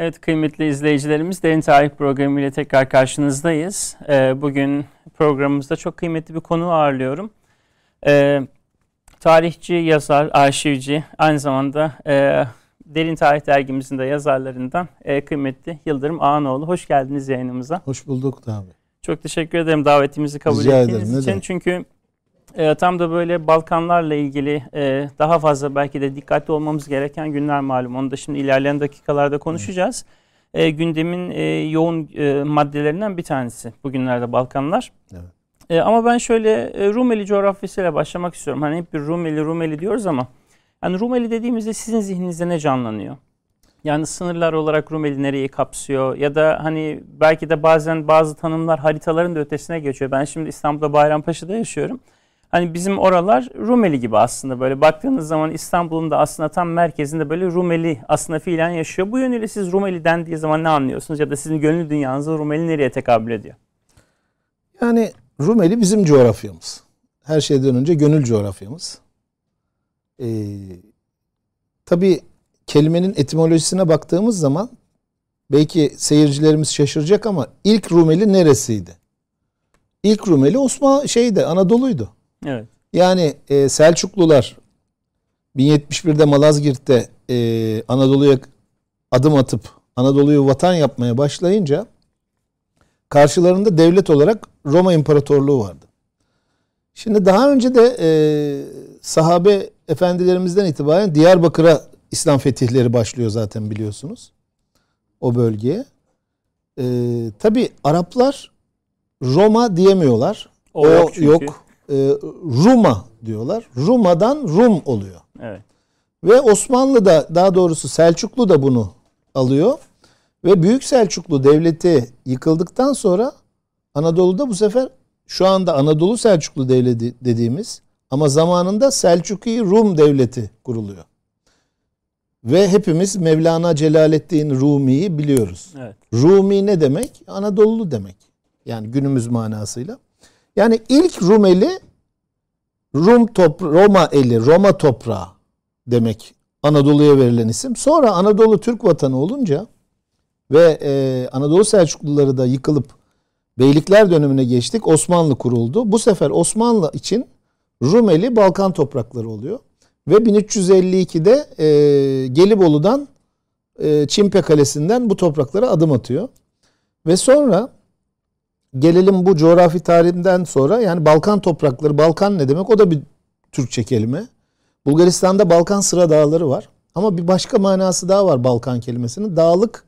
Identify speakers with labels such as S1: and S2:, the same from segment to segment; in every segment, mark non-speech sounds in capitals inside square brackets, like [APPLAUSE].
S1: Evet kıymetli izleyicilerimiz Derin Tarih Programı ile tekrar karşınızdayız. Ee, bugün programımızda çok kıymetli bir konu ağırlıyorum. Ee, tarihçi, yazar, arşivci, aynı zamanda e, Derin Tarih Dergimizin de yazarlarından e, kıymetli Yıldırım Ağanoğlu. Hoş geldiniz yayınımıza.
S2: Hoş bulduk abi.
S1: Çok teşekkür ederim davetimizi kabul
S2: Rica
S1: ettiğiniz
S2: ederim,
S1: için. Çünkü e, tam da böyle Balkanlarla ilgili e, daha fazla belki de dikkatli olmamız gereken günler malum. Onu da şimdi ilerleyen dakikalarda konuşacağız. E, gündemin e, yoğun e, maddelerinden bir tanesi bugünlerde Balkanlar.
S2: Evet.
S1: E, ama ben şöyle e, Rumeli coğrafyasıyla başlamak istiyorum. Hani hep bir Rumeli Rumeli diyoruz ama yani Rumeli dediğimizde sizin zihninizde ne canlanıyor? Yani sınırlar olarak Rumeli nereyi kapsıyor ya da hani belki de bazen bazı tanımlar haritaların da ötesine geçiyor. Ben şimdi İstanbul'da Bayrampaşa'da yaşıyorum. Hani bizim oralar Rumeli gibi aslında böyle baktığınız zaman İstanbul'un da aslında tam merkezinde böyle Rumeli aslında fiilen yaşıyor. Bu yönüyle siz Rumeli dendiği zaman ne anlıyorsunuz ya da sizin gönül dünyanızda Rumeli nereye tekabül ediyor?
S2: Yani Rumeli bizim coğrafyamız. Her şeyden önce gönül coğrafyamız. Ee, tabii kelimenin etimolojisine baktığımız zaman belki seyircilerimiz şaşıracak ama ilk Rumeli neresiydi? İlk Rumeli Osman şeydi Anadolu'ydu.
S1: Evet.
S2: Yani e, Selçuklular 1071'de Malazgirt'te e, Anadolu'ya adım atıp Anadolu'yu vatan yapmaya başlayınca karşılarında devlet olarak Roma İmparatorluğu vardı. Şimdi daha önce de e, sahabe efendilerimizden itibaren Diyarbakır'a İslam fetihleri başlıyor zaten biliyorsunuz. O bölgeye. E, Tabi Araplar Roma diyemiyorlar.
S1: O yok çünkü.
S2: yok. E, Ruma diyorlar. Ruma'dan Rum oluyor.
S1: Evet.
S2: Ve Osmanlı da daha doğrusu Selçuklu da bunu alıyor. Ve Büyük Selçuklu Devleti yıkıldıktan sonra Anadolu'da bu sefer şu anda Anadolu Selçuklu Devleti dediğimiz ama zamanında Selçuki Rum Devleti kuruluyor. Ve hepimiz Mevlana Celaleddin Rumi'yi biliyoruz.
S1: Evet.
S2: Rumi ne demek? Anadolu demek. Yani günümüz manasıyla. Yani ilk Rumeli Rum top Roma eli, Roma toprağı demek Anadolu'ya verilen isim. Sonra Anadolu Türk vatanı olunca ve e, Anadolu Selçukluları da yıkılıp beylikler dönemine geçtik. Osmanlı kuruldu. Bu sefer Osmanlı için Rumeli Balkan toprakları oluyor. Ve 1352'de e, Gelibolu'dan e, Çimpe Kalesi'nden bu topraklara adım atıyor. Ve sonra gelelim bu coğrafi tarihinden sonra yani Balkan toprakları, Balkan ne demek? O da bir Türkçe kelime. Bulgaristan'da Balkan sıra dağları var. Ama bir başka manası daha var Balkan kelimesinin. Dağlık,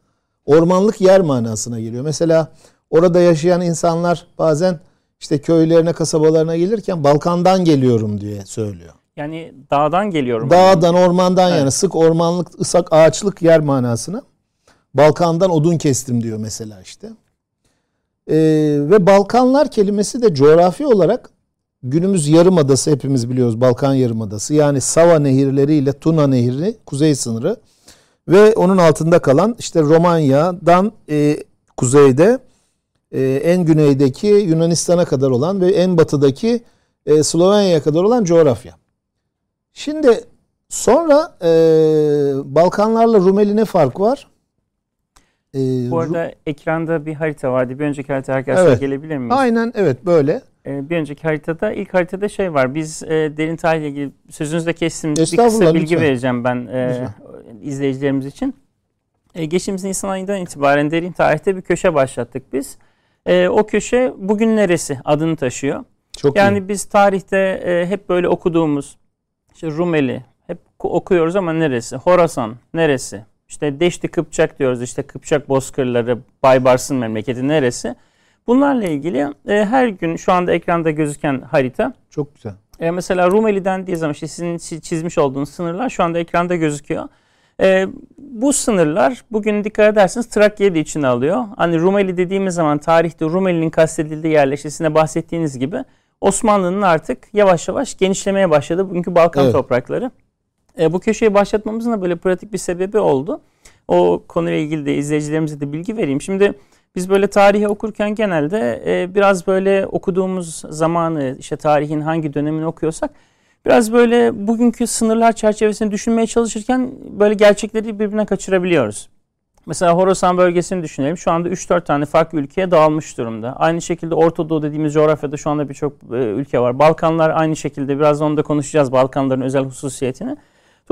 S2: ormanlık yer manasına geliyor. Mesela orada yaşayan insanlar bazen işte köylerine, kasabalarına gelirken Balkan'dan geliyorum diye söylüyor.
S1: Yani dağdan geliyorum.
S2: Dağdan, ormandan
S1: Evet.
S2: yani sık ormanlık, ısak ağaçlık yer manasına. Balkan'dan odun kestim diyor mesela işte. Ee, ve Balkanlar kelimesi de coğrafi olarak günümüz yarımadası hepimiz biliyoruz Balkan yarımadası. Yani Sava nehirleriyle Tuna nehri kuzey sınırı ve onun altında kalan işte Romanya'dan e, kuzeyde e, en güneydeki Yunanistan'a kadar olan ve en batıdaki e, Slovenya'ya kadar olan coğrafya. Şimdi sonra e, Balkanlarla Rumeli ne fark var? E,
S1: Bu arada ekranda bir harita vardı. Bir önceki harita arkadaşlar
S2: Evet.
S1: gelebilir miyiz?
S2: aynen evet böyle.
S1: Ee, bir önceki haritada ilk haritada şey var. Biz e, derin tarihle ilgili sözünüzde kestim. Bir kısa bilgi
S2: lütfen.
S1: vereceğim ben e, izleyicilerimiz için. E, geçtiğimiz Nisan ayından itibaren derin tarihte bir köşe başlattık biz. E, o köşe bugün neresi adını taşıyor.
S2: Çok
S1: Yani
S2: iyi.
S1: biz tarihte e, hep böyle okuduğumuz işte Rumeli hep ku- okuyoruz ama neresi? Horasan neresi? İşte Deşti Kıpçak diyoruz. İşte Kıpçak bozkırları, Baybars'ın memleketi neresi? Bunlarla ilgili e, her gün şu anda ekranda gözüken harita.
S2: Çok güzel.
S1: E, mesela Rumeli dendiği zaman işte sizin çi- çizmiş olduğunuz sınırlar şu anda ekranda gözüküyor. E, bu sınırlar bugün dikkat ederseniz Trakya'yı da içine alıyor. Hani Rumeli dediğimiz zaman tarihte Rumeli'nin kastedildiği yerleşkesine bahsettiğiniz gibi Osmanlı'nın artık yavaş yavaş genişlemeye başladı bugünkü Balkan
S2: Evet.
S1: toprakları. E, bu köşeyi başlatmamızın da böyle pratik bir sebebi oldu. O konuyla ilgili de izleyicilerimize de bilgi vereyim. Şimdi biz böyle tarihi okurken genelde e, biraz böyle okuduğumuz zamanı işte tarihin hangi dönemini okuyorsak biraz böyle bugünkü sınırlar çerçevesinde düşünmeye çalışırken böyle gerçekleri birbirine kaçırabiliyoruz. Mesela Horasan bölgesini düşünelim. Şu anda 3-4 tane farklı ülkeye dağılmış durumda. Aynı şekilde Orta Doğu dediğimiz coğrafyada şu anda birçok e, ülke var. Balkanlar aynı şekilde biraz onu da konuşacağız Balkanların özel hususiyetini.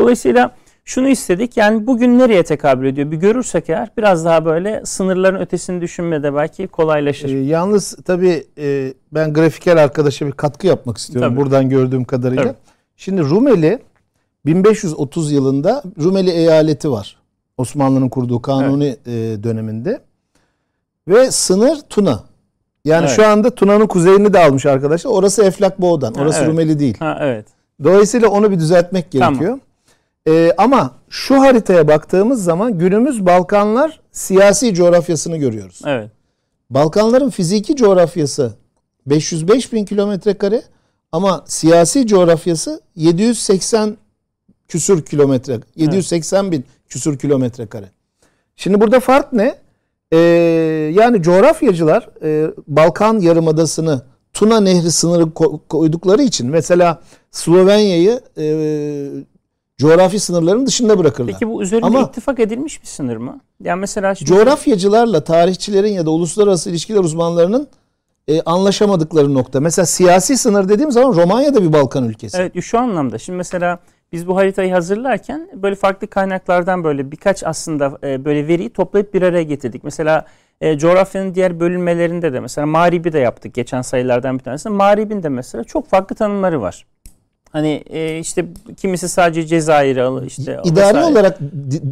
S1: Dolayısıyla şunu istedik yani bugün nereye tekabül ediyor bir görürsek eğer biraz daha böyle sınırların ötesini düşünmede belki kolaylaşır.
S2: E, yalnız tabii e, ben grafiker arkadaşa bir katkı yapmak istiyorum tabii. buradan gördüğüm kadarıyla. Tabii. Şimdi Rumeli 1530 yılında Rumeli eyaleti var. Osmanlı'nın kurduğu kanuni evet. E, döneminde. Ve sınır Tuna. Yani evet. şu anda Tuna'nın kuzeyini de almış arkadaşlar. Orası Eflak Boğdan. Orası ha, evet. Rumeli değil.
S1: Ha, evet.
S2: Dolayısıyla onu bir düzeltmek gerekiyor. Tamam. Ee, ama şu haritaya baktığımız zaman günümüz Balkanlar siyasi coğrafyasını görüyoruz.
S1: Evet.
S2: Balkanların fiziki coğrafyası 505 bin kilometre kare ama siyasi coğrafyası 780 küsür kilometre, 780 evet. bin küsür kilometre kare. Şimdi burada fark ne? Ee, yani coğrafyacılar e, Balkan Yarımadası'nı Tuna Nehri sınırı koydukları için mesela Slovenya'yı e, coğrafi sınırların dışında bırakırlar.
S1: Peki bu üzerinde Ama, ittifak edilmiş bir sınır mı? Yani mesela
S2: şimdi... coğrafyacılarla tarihçilerin ya da uluslararası ilişkiler uzmanlarının e, anlaşamadıkları nokta. Mesela siyasi sınır dediğim zaman Romanya da bir Balkan ülkesi.
S1: Evet şu anlamda. Şimdi mesela biz bu haritayı hazırlarken böyle farklı kaynaklardan böyle birkaç aslında e, böyle veriyi toplayıp bir araya getirdik. Mesela e, coğrafyanın diğer bölünmelerinde de mesela Mağrib'i de yaptık geçen sayılardan bir tanesi. Mağrib'in de mesela çok farklı tanımları var. Hani e, işte kimisi sadece Cezayir'i işte
S2: idari vesaire. olarak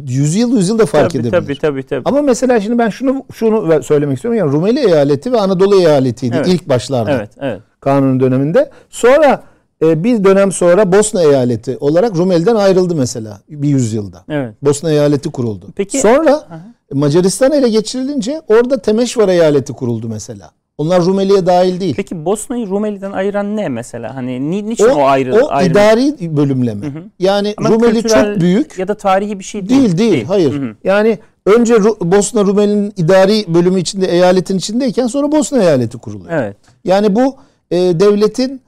S2: yüzyıl yüzyıl da fark
S1: tabii,
S2: edebilir.
S1: Tabii tabii tabii.
S2: Ama mesela şimdi ben şunu şunu söylemek istiyorum. Yani Rumeli eyaleti ve Anadolu eyaletiydi evet. ilk başlarda.
S1: Evet, evet.
S2: Kanun döneminde. Sonra e, bir dönem sonra Bosna eyaleti olarak Rumeli'den ayrıldı mesela bir yüzyılda.
S1: Evet.
S2: Bosna eyaleti kuruldu. Peki sonra Aha. Macaristan ele geçirilince orada Temeşvar eyaleti kuruldu mesela. Onlar Rumeli'ye dahil değil.
S1: Peki Bosna'yı Rumeli'den ayıran ne mesela? Hani ni, niçin o, o ayrı?
S2: O ayrı idari bölümleme. Hı hı. Yani Ama Rumeli çok büyük.
S1: Ya da tarihi bir şey değil.
S2: Değil değil. değil. Hayır. Hı hı. Yani önce Ru- Bosna Rumeli'nin idari bölümü içinde eyaletin içindeyken sonra Bosna eyaleti kuruluyor.
S1: Evet.
S2: Yani bu e, devletin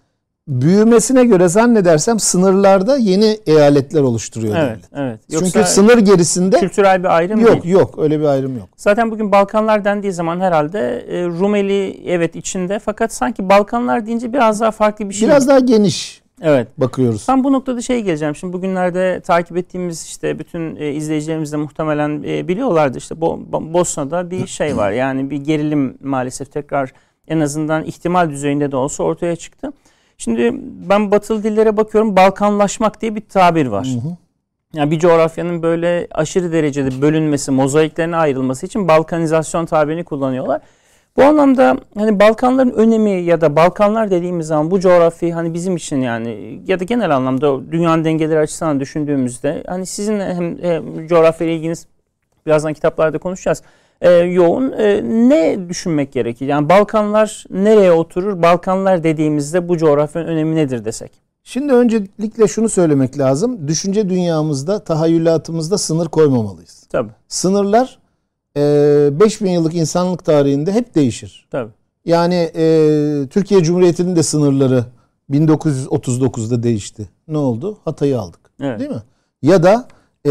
S2: büyümesine göre zannedersem sınırlarda yeni eyaletler oluşturuyor
S1: evet, devlet. Evet.
S2: Yoksa Çünkü sınır gerisinde
S1: kültürel bir ayrım
S2: yok değil. yok öyle bir ayrım yok.
S1: Zaten bugün Balkanlar dendiği zaman herhalde e, Rumeli evet içinde fakat sanki Balkanlar deyince biraz daha farklı bir şey.
S2: Biraz daha geniş.
S1: Evet.
S2: Bakıyoruz.
S1: Tam bu noktada şey geleceğim. Şimdi bugünlerde takip ettiğimiz işte bütün e, izleyicilerimiz de muhtemelen e, biliyorlardı. işte Bo Bosna'da bir şey var. Yani bir gerilim maalesef tekrar en azından ihtimal düzeyinde de olsa ortaya çıktı. Şimdi ben batılı dillere bakıyorum. Balkanlaşmak diye bir tabir var. Hı hı. Yani bir coğrafyanın böyle aşırı derecede bölünmesi, mozaiklerine ayrılması için balkanizasyon tabirini kullanıyorlar. Bu anlamda hani Balkanların önemi ya da Balkanlar dediğimiz zaman bu coğrafya hani bizim için yani ya da genel anlamda dünyanın dengeleri açısından düşündüğümüzde hani sizin hem, hem coğrafya ilginiz birazdan kitaplarda konuşacağız e, yoğun. E, ne düşünmek gerekir? Yani Balkanlar nereye oturur? Balkanlar dediğimizde bu coğrafyanın önemi nedir desek?
S2: Şimdi öncelikle şunu söylemek lazım. Düşünce dünyamızda, tahayyülatımızda sınır koymamalıyız.
S1: Tabii.
S2: Sınırlar e, 5000 yıllık insanlık tarihinde hep değişir.
S1: Tabii.
S2: Yani e, Türkiye Cumhuriyeti'nin de sınırları 1939'da değişti. Ne oldu? Hatay'ı aldık. Evet. Değil mi? Ya da e,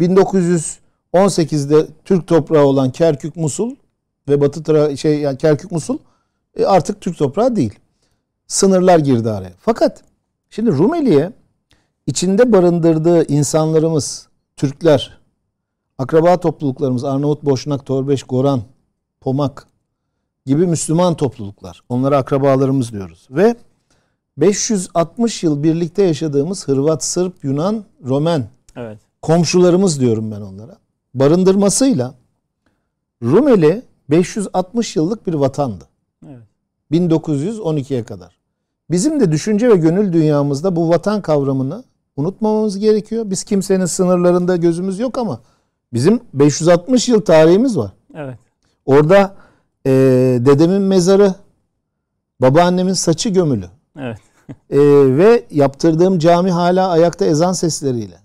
S2: 1900 18'de Türk toprağı olan Kerkük Musul ve Batı Tra şey yani Kerkük Musul e, artık Türk toprağı değil. Sınırlar girdi araya. Fakat şimdi Rumeli'ye içinde barındırdığı insanlarımız, Türkler, akraba topluluklarımız Arnavut, Boşnak, Torbeş, Goran, Pomak gibi Müslüman topluluklar. Onlara akrabalarımız diyoruz. Ve 560 yıl birlikte yaşadığımız Hırvat, Sırp, Yunan, Romen
S1: evet.
S2: komşularımız diyorum ben onlara barındırmasıyla Rumeli 560 yıllık bir vatandı.
S1: Evet.
S2: 1912'ye kadar. Bizim de düşünce ve gönül dünyamızda bu vatan kavramını unutmamamız gerekiyor. Biz kimsenin sınırlarında gözümüz yok ama bizim 560 yıl tarihimiz var.
S1: Evet.
S2: Orada e, dedemin mezarı, babaannemin saçı gömülü.
S1: Evet.
S2: e, ve yaptırdığım cami hala ayakta ezan sesleriyle.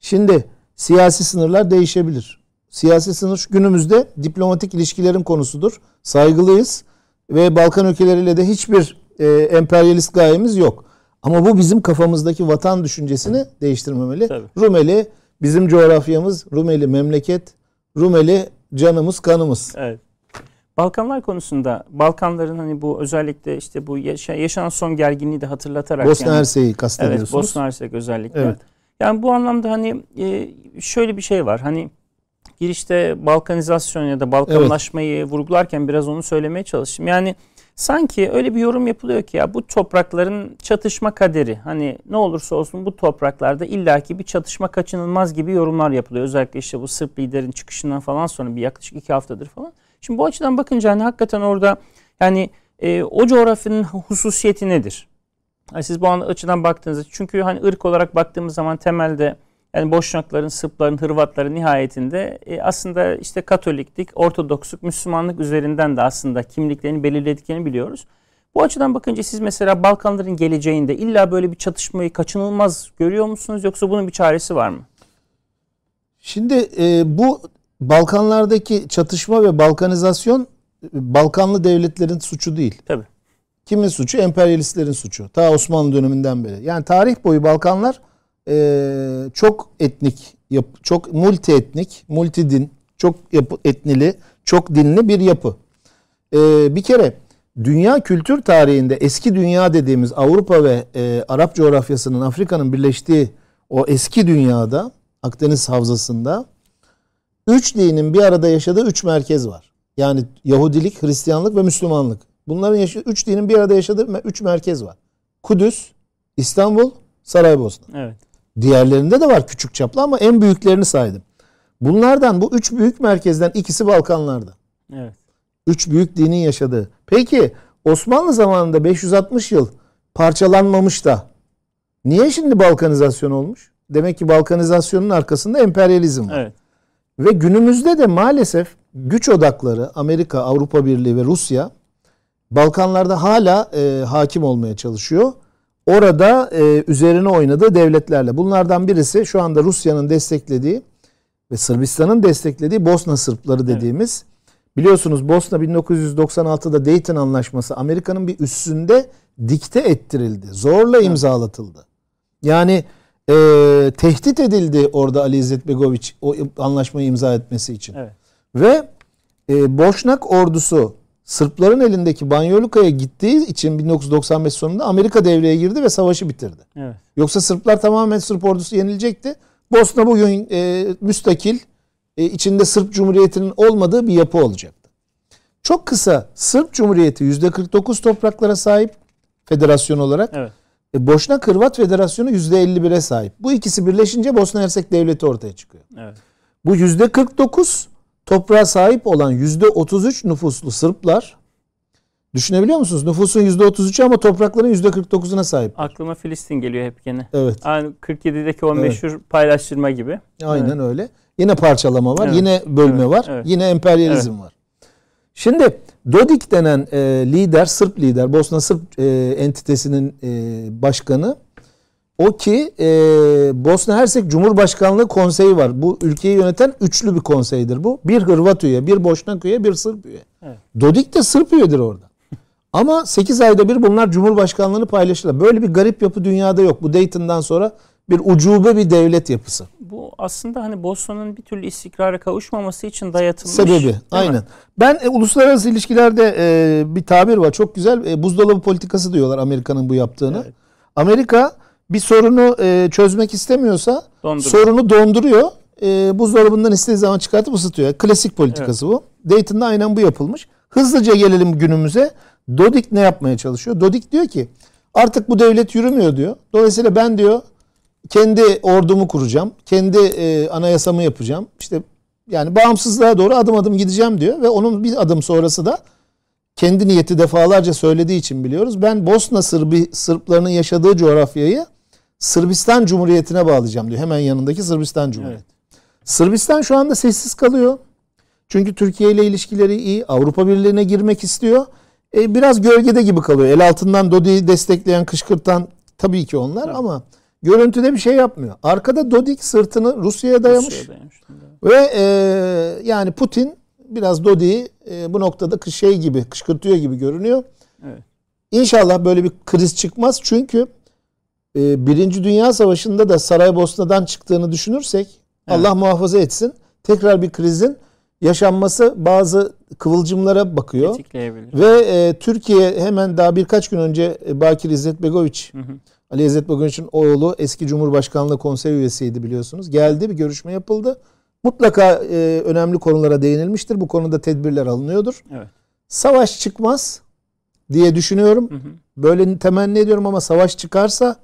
S2: Şimdi siyasi sınırlar değişebilir. Siyasi sınır günümüzde diplomatik ilişkilerin konusudur. Saygılıyız ve Balkan ülkeleriyle de hiçbir e, emperyalist gayemiz yok. Ama bu bizim kafamızdaki vatan düşüncesini değiştirmemeli. Tabii. Rumeli bizim coğrafyamız, Rumeli memleket, Rumeli canımız kanımız.
S1: Evet. Balkanlar konusunda Balkanların hani bu özellikle işte bu yaşa, yaşanan son gerginliği de hatırlatarak
S2: Bosna
S1: yani,
S2: Hersek'i kastediyorsunuz.
S1: Evet, Bosna Hersek özellikle.
S2: Evet.
S1: Yani bu anlamda hani e, şöyle bir şey var. Hani girişte balkanizasyon ya da balkanlaşmayı evet. vurgularken biraz onu söylemeye çalıştım. Yani sanki öyle bir yorum yapılıyor ki ya bu toprakların çatışma kaderi hani ne olursa olsun bu topraklarda illaki bir çatışma kaçınılmaz gibi yorumlar yapılıyor. Özellikle işte bu Sırp liderin çıkışından falan sonra bir yaklaşık iki haftadır falan. Şimdi bu açıdan bakınca hani hakikaten orada yani e, o coğrafyanın hususiyeti nedir? Yani siz bu açıdan baktığınızda çünkü hani ırk olarak baktığımız zaman temelde yani Boşnakların, Sırpların, Hırvatların nihayetinde e, aslında işte Katoliklik, Ortodoksluk, Müslümanlık üzerinden de aslında kimliklerini belirlediklerini biliyoruz. Bu açıdan bakınca siz mesela Balkanların geleceğinde illa böyle bir çatışmayı kaçınılmaz görüyor musunuz yoksa bunun bir çaresi var mı?
S2: Şimdi e, bu Balkanlardaki çatışma ve balkanizasyon Balkanlı devletlerin suçu değil.
S1: Tabii.
S2: Kimin suçu? Emperyalistlerin suçu. Ta Osmanlı döneminden beri. Yani tarih boyu Balkanlar e, çok etnik, yap, çok multi etnik, multi din, çok yapı, etnili, çok dinli bir yapı. E, bir kere dünya kültür tarihinde eski dünya dediğimiz Avrupa ve e, Arap coğrafyasının Afrika'nın birleştiği o eski dünyada Akdeniz havzasında üç dinin bir arada yaşadığı üç merkez var. Yani Yahudilik, Hristiyanlık ve Müslümanlık. Bunların yaşadığı, üç dinin bir arada yaşadığı üç merkez var. Kudüs, İstanbul, Saraybosna.
S1: Evet.
S2: Diğerlerinde de var küçük çaplı ama en büyüklerini saydım. Bunlardan bu üç büyük merkezden ikisi Balkanlarda.
S1: Evet.
S2: Üç büyük dinin yaşadığı. Peki Osmanlı zamanında 560 yıl parçalanmamış da niye şimdi balkanizasyon olmuş? Demek ki balkanizasyonun arkasında emperyalizm var.
S1: Evet.
S2: Ve günümüzde de maalesef güç odakları Amerika, Avrupa Birliği ve Rusya Balkanlarda hala e, hakim olmaya çalışıyor orada e, üzerine oynadığı devletlerle. Bunlardan birisi şu anda Rusya'nın desteklediği ve Sırbistan'ın desteklediği Bosna Sırpları dediğimiz. Evet. Biliyorsunuz Bosna 1996'da Dayton Anlaşması Amerika'nın bir üstünde dikte ettirildi. Zorla imzalatıldı. Yani e, tehdit edildi orada Ali İzzet Begoviç o anlaşmayı imza etmesi için.
S1: Evet.
S2: Ve e, Boşnak ordusu Sırpların elindeki Banyoluka'ya gittiği için 1995 sonunda Amerika devreye girdi ve savaşı bitirdi.
S1: Evet.
S2: Yoksa Sırplar tamamen Sırp ordusu yenilecekti. Bosna bugün e, müstakil, e, içinde Sırp Cumhuriyeti'nin olmadığı bir yapı olacaktı. Çok kısa Sırp Cumhuriyeti %49 topraklara sahip federasyon olarak.
S1: Evet.
S2: E, Boşnak Hırvat Federasyonu %51'e sahip. Bu ikisi birleşince Bosna Hersek Devleti ortaya çıkıyor.
S1: Evet.
S2: Bu %49 toprağa sahip olan %33 nüfuslu Sırplar düşünebiliyor musunuz? Nüfusun %33'ü ama toprakların %49'una sahip.
S1: Aklıma Filistin geliyor hep gene.
S2: Evet.
S1: Aynı 47'deki o meşhur evet. paylaştırma gibi.
S2: Aynen evet. öyle. Yine parçalama var, evet. yine bölme evet. var, evet. yine emperyalizm evet. var. Şimdi Dodik denen e, lider, Sırp lider, Bosna Sırp e, entitesinin e, başkanı o ki e, Bosna Hersek Cumhurbaşkanlığı Konseyi var. Bu ülkeyi yöneten üçlü bir konseydir bu. Bir Hırvat üye, bir Boşnak üye, bir Sırp üye. Evet. Dodik de Sırp üyedir orada. [LAUGHS] Ama 8 ayda bir bunlar Cumhurbaşkanlığını paylaşırlar. Böyle bir garip yapı dünyada yok. Bu Dayton'dan sonra bir ucube bir devlet yapısı.
S1: Bu aslında hani Bosna'nın bir türlü istikrara kavuşmaması için dayatılmış.
S2: Sebebi. Aynen. Mi? Ben e, uluslararası ilişkilerde e, bir tabir var. Çok güzel. E, buzdolabı politikası diyorlar Amerika'nın bu yaptığını. Evet. Amerika bir sorunu e, çözmek istemiyorsa Donduruyor. sorunu donduruyor. E, buzdolabından istediği zaman çıkartıp ısıtıyor. Klasik politikası evet. bu. Dayton'da aynen bu yapılmış. Hızlıca gelelim günümüze. Dodik ne yapmaya çalışıyor? Dodik diyor ki artık bu devlet yürümüyor diyor. Dolayısıyla ben diyor kendi ordumu kuracağım. Kendi e, anayasamı yapacağım. İşte yani bağımsızlığa doğru adım adım gideceğim diyor. Ve onun bir adım sonrası da kendi niyeti defalarca söylediği için biliyoruz. Ben Bosna Sırbi, Sırplarının yaşadığı coğrafyayı Sırbistan Cumhuriyeti'ne bağlayacağım diyor. Hemen yanındaki Sırbistan Cumhuriyeti. Evet. Sırbistan şu anda sessiz kalıyor. Çünkü Türkiye ile ilişkileri iyi. Avrupa Birliği'ne girmek istiyor. E, biraz gölgede gibi kalıyor. El altından Dodi'yi destekleyen, kışkırtan tabii ki onlar evet. ama görüntüde bir şey yapmıyor. Arkada Dodik sırtını Rusya'ya dayamış. Rusya'ya dayamış. Ve e, yani Putin biraz Dodi'yi e, bu noktada şey gibi kışkırtıyor gibi görünüyor.
S1: Evet.
S2: İnşallah böyle bir kriz çıkmaz. Çünkü Birinci Dünya Savaşı'nda da Saraybosna'dan çıktığını düşünürsek evet. Allah muhafaza etsin tekrar bir krizin yaşanması bazı kıvılcımlara bakıyor. Ve e, Türkiye hemen daha birkaç gün önce e, Bakir İzzet Begoviç,
S1: Hı hı.
S2: Ali İzzet Begoviç'in oğlu eski Cumhurbaşkanlığı konsey üyesiydi biliyorsunuz. Geldi bir görüşme yapıldı. Mutlaka e, önemli konulara değinilmiştir. Bu konuda tedbirler alınıyordur.
S1: Evet.
S2: Savaş çıkmaz diye düşünüyorum.
S1: Hı hı.
S2: Böyle temenni ediyorum ama savaş çıkarsa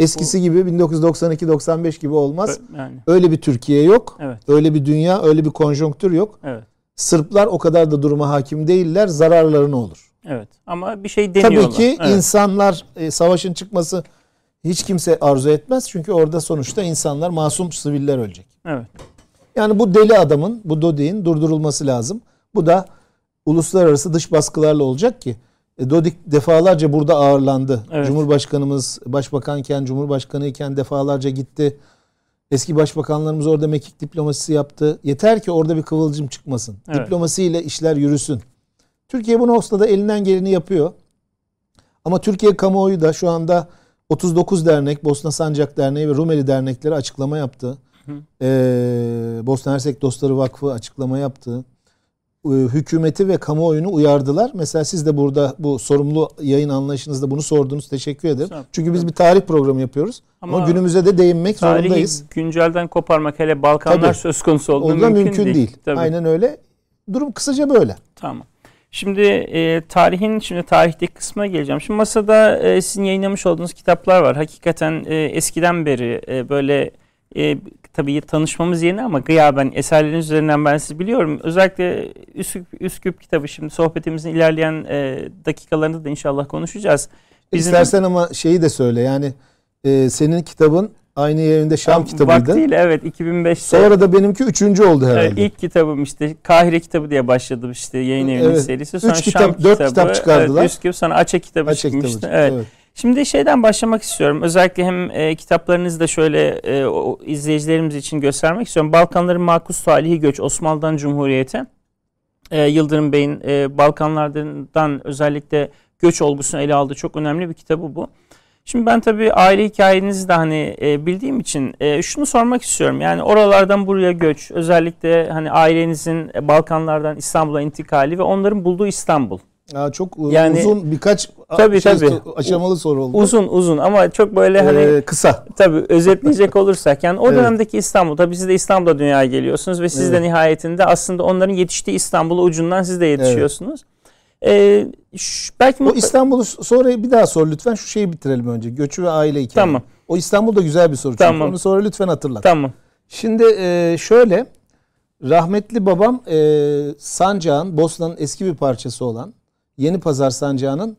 S2: eskisi gibi 1992-95 gibi olmaz.
S1: Yani
S2: Öyle bir Türkiye yok.
S1: evet.
S2: Öyle bir dünya, öyle bir konjonktür yok.
S1: Evet.
S2: Sırplar o kadar da duruma hakim değiller. Zararları ne olur?
S1: Evet. Ama bir şey deniyorlar.
S2: Tabii ki
S1: evet.
S2: insanlar e, savaşın çıkması hiç kimse arzu etmez. Çünkü orada sonuçta insanlar masum siviller ölecek.
S1: Evet.
S2: Yani bu deli adamın, bu Dodik'in durdurulması lazım. Bu da uluslararası dış baskılarla olacak ki Dodik defalarca burada ağırlandı.
S1: Evet.
S2: Cumhurbaşkanımız başbakanken, cumhurbaşkanı iken defalarca gitti. Eski başbakanlarımız orada mekik diplomasisi yaptı. Yeter ki orada bir kıvılcım çıkmasın.
S1: Evet.
S2: Diplomasiyle işler yürüsün. Türkiye bu noktada elinden geleni yapıyor. Ama Türkiye kamuoyu da şu anda 39 dernek, Bosna Sancak Derneği ve Rumeli dernekleri açıklama yaptı.
S1: Hı.
S2: Ee, Bosna Hersek Dostları Vakfı açıklama yaptı. Ee, hükümeti ve kamuoyunu uyardılar. Mesela siz de burada bu sorumlu yayın anlayışınızda bunu sordunuz. Teşekkür ederim.
S1: Ol.
S2: Çünkü biz bir tarih programı yapıyoruz. Ama,
S1: Ama
S2: günümüze de değinmek
S1: Tarihi
S2: zorundayız.
S1: güncelden koparmak hele Balkanlar
S2: Tabii.
S1: söz konusu olduğunda mümkün,
S2: mümkün, değil.
S1: Tabii.
S2: Aynen öyle. Durum kısaca böyle.
S1: Tamam. Şimdi e, tarihin şimdi tarihteki kısmına geleceğim. Şimdi masada e, sizin yayınlamış olduğunuz kitaplar var. Hakikaten e, eskiden beri e, böyle e, tabii tanışmamız yeni ama gıyaben eserleriniz üzerinden ben sizi biliyorum. Özellikle Üsküp, Üsküp kitabı şimdi sohbetimizin ilerleyen e, dakikalarında da inşallah konuşacağız. Bizim-
S2: İstersen ama şeyi de söyle. Yani e, senin kitabın aynı yayında Şam kitabıydı.
S1: Vaktiyle evet 2005'te.
S2: Sonra da benimki üçüncü oldu herhalde.
S1: Evet, ilk kitabım işte Kahire kitabı diye başladı işte yayın evinin
S2: Evet.
S1: serisi. Sonra
S2: Üç
S1: Şam
S2: kitap, dört
S1: kitabı,
S2: kitap çıkardılar.
S1: Evet, Üsküp sonra Açe kitabı
S2: kitabı
S1: çıkmıştı.
S2: çıktı,
S1: Evet.
S2: evet.
S1: Şimdi şeyden başlamak istiyorum. Özellikle hem e, kitaplarınızı da şöyle e, o, izleyicilerimiz için göstermek istiyorum. Balkanların makus talihi göç Osmanlı'dan Cumhuriyet'e. E, Yıldırım Bey'in e, Balkanlardan özellikle göç olgusunu ele aldığı çok önemli bir kitabı bu. Şimdi ben tabii aile hikayenizi de hani e, bildiğim için e, şunu sormak istiyorum. Yani oralardan buraya göç, özellikle hani ailenizin Balkanlardan İstanbul'a intikali ve onların bulduğu İstanbul.
S2: Aa, çok e,
S1: Yani-
S2: uzun birkaç
S1: Tabii,
S2: şey,
S1: tabii.
S2: aşamalı soru oldu.
S1: Uzun uzun ama çok böyle hani
S2: Ee, kısa.
S1: Tabii özetleyecek [LAUGHS] olursak yani o
S2: Evet.
S1: dönemdeki İstanbul tabii siz de İstanbul'da dünyaya geliyorsunuz ve siz de
S2: Evet.
S1: nihayetinde aslında onların yetiştiği İstanbul'a ucundan siz de yetişiyorsunuz. Ee, ş- belki
S2: O İstanbul'u sonra bir daha sor lütfen. Şu şeyi bitirelim önce. Göçü ve aile hikayesi.
S1: Tamam.
S2: O İstanbul da güzel bir soru. Çünkü
S1: Tamam.
S2: Onu sonra lütfen hatırlat.
S1: Tamam.
S2: Şimdi e, şöyle rahmetli babam e, Sancak'ın Bosna'nın eski bir parçası olan Yeni Pazar Sancağı'nın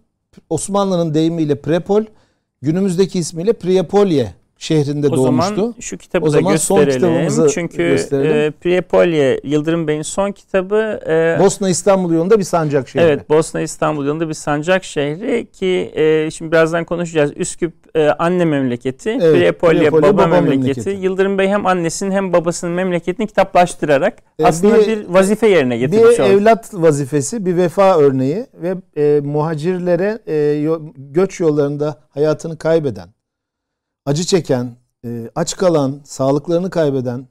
S2: Osmanlı'nın deyimiyle Prepol günümüzdeki ismiyle Priyepolye şehrinde
S1: O
S2: doğmuştu.
S1: zaman şu kitabı
S2: O
S1: da
S2: zaman son
S1: gösterelim.
S2: kitabımızı
S1: Çünkü
S2: gösterelim.
S1: e, Priyepolye Yıldırım Bey'in son kitabı e,
S2: Bosna İstanbul yolunda bir sancak şehri.
S1: Evet Bosna İstanbul yolunda bir sancak şehri ki e, şimdi birazdan konuşacağız. Üsküp e, anne memleketi,
S2: Evet,
S1: Priyepolye
S2: Priyepolye
S1: baba,
S2: baba
S1: memleketi.
S2: memleketi.
S1: Yıldırım Bey hem annesinin hem babasının memleketini kitaplaştırarak
S2: E,
S1: aslında
S2: bir-
S1: bir, vazife yerine
S2: bir
S1: getirmiş oldu.
S2: evlat vazifesi, bir vefa örneği ve e, muhacirlere e, göç yollarında hayatını kaybeden, acı çeken, e, aç kalan, sağlıklarını kaybeden,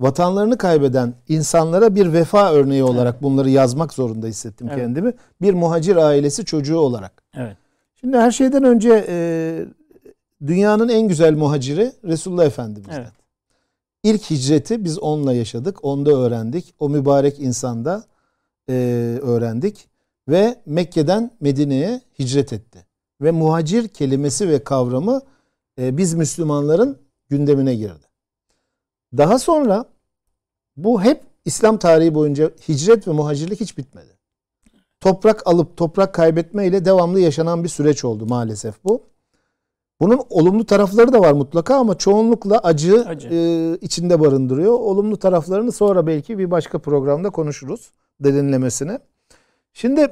S2: vatanlarını kaybeden insanlara bir vefa örneği olarak bunları yazmak zorunda hissettim
S1: Evet.
S2: kendimi. Bir muhacir ailesi çocuğu olarak.
S1: Evet.
S2: Şimdi her şeyden önce e, dünyanın en güzel muhaciri Resulullah Efendimiz'den.
S1: Evet.
S2: İlk hicreti biz onunla yaşadık, onda öğrendik. O mübarek insanda e, öğrendik ve Mekke'den Medine'ye hicret etti. Ve muhacir kelimesi ve kavramı e, biz Müslümanların gündemine girdi. Daha sonra bu hep İslam tarihi boyunca hicret ve muhacirlik hiç bitmedi. Toprak alıp toprak kaybetme ile devamlı yaşanan bir süreç oldu maalesef bu. Bunun olumlu tarafları da var mutlaka ama çoğunlukla acı,
S1: Acı.
S2: e, içinde barındırıyor. Olumlu taraflarını sonra belki bir başka programda konuşuruz derinlemesine. Şimdi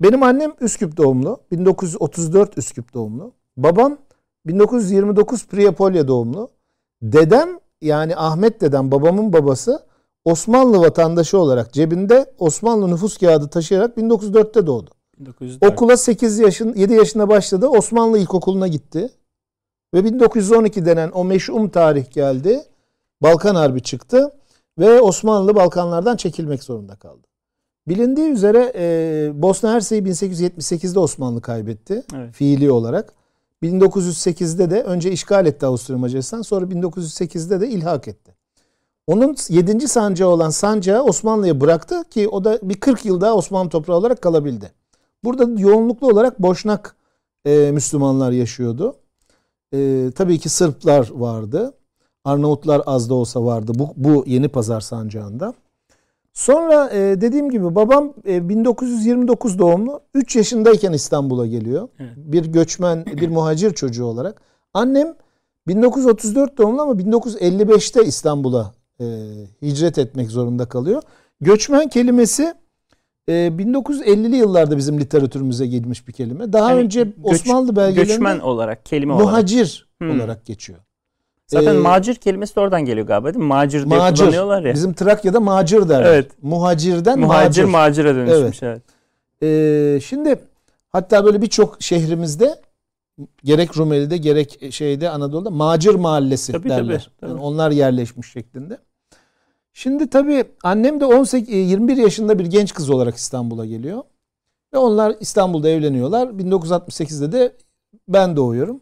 S2: benim annem Üsküp doğumlu. 1934 Üsküp doğumlu. Babam 1929 Priyapolya doğumlu. Dedem yani Ahmet dedem babamın babası Osmanlı vatandaşı olarak cebinde Osmanlı nüfus kağıdı taşıyarak 1904'te doğdu.
S1: 1904.
S2: Okula 8 yaşın 7 yaşında başladı. Osmanlı İlkokulu'na gitti. Ve 1912 denen o meşhum tarih geldi. Balkan Harbi çıktı. Ve Osmanlı Balkanlardan çekilmek zorunda kaldı. Bilindiği üzere e, Bosna Hersek'i 1878'de Osmanlı kaybetti
S1: Evet.
S2: fiili olarak. 1908'de de önce işgal etti Avusturya Macaristan sonra 1908'de de ilhak etti. Onun 7. sancağı olan sancağı Osmanlı'ya bıraktı ki o da bir 40 yıl daha Osmanlı toprağı olarak kalabildi. Burada yoğunluklu olarak Boşnak e, Müslümanlar yaşıyordu. E, tabii ki Sırplar vardı. Arnavutlar az da olsa vardı bu, bu Yeni Pazar sancağında. Sonra e, dediğim gibi babam e, 1929 doğumlu 3 yaşındayken İstanbul'a geliyor.
S1: Evet.
S2: Bir göçmen, bir muhacir çocuğu olarak. Annem 1934 doğumlu ama 1955'te İstanbul'a e, hicret etmek zorunda kalıyor. Göçmen kelimesi e, 1950'li yıllarda bizim literatürümüze girmiş bir kelime. Daha
S1: Yani
S2: önce
S1: göç-
S2: Osmanlı belgelerinde
S1: Göçmen olarak, kelime olarak.
S2: muhacir
S1: Hmm.
S2: olarak geçiyor.
S1: Zaten
S2: Ee,
S1: macir kelimesi de oradan geliyor galiba değil mi? Macir diye
S2: Macir.
S1: kullanıyorlar ya.
S2: Bizim Trakya'da macir derler.
S1: Evet.
S2: Muhacirden
S1: Muhacir
S2: macir.
S1: macire dönüşmüş. Evet.
S2: Ee, şimdi hatta böyle birçok şehrimizde gerek Rumeli'de gerek şeyde Anadolu'da macir mahallesi
S1: Tabii,
S2: derler.
S1: tabii, tabii.
S2: Yani onlar yerleşmiş şeklinde. Şimdi tabii annem de 18 e, 21 yaşında bir genç kız olarak İstanbul'a geliyor. Ve onlar İstanbul'da evleniyorlar. 1968'de de ben doğuyorum.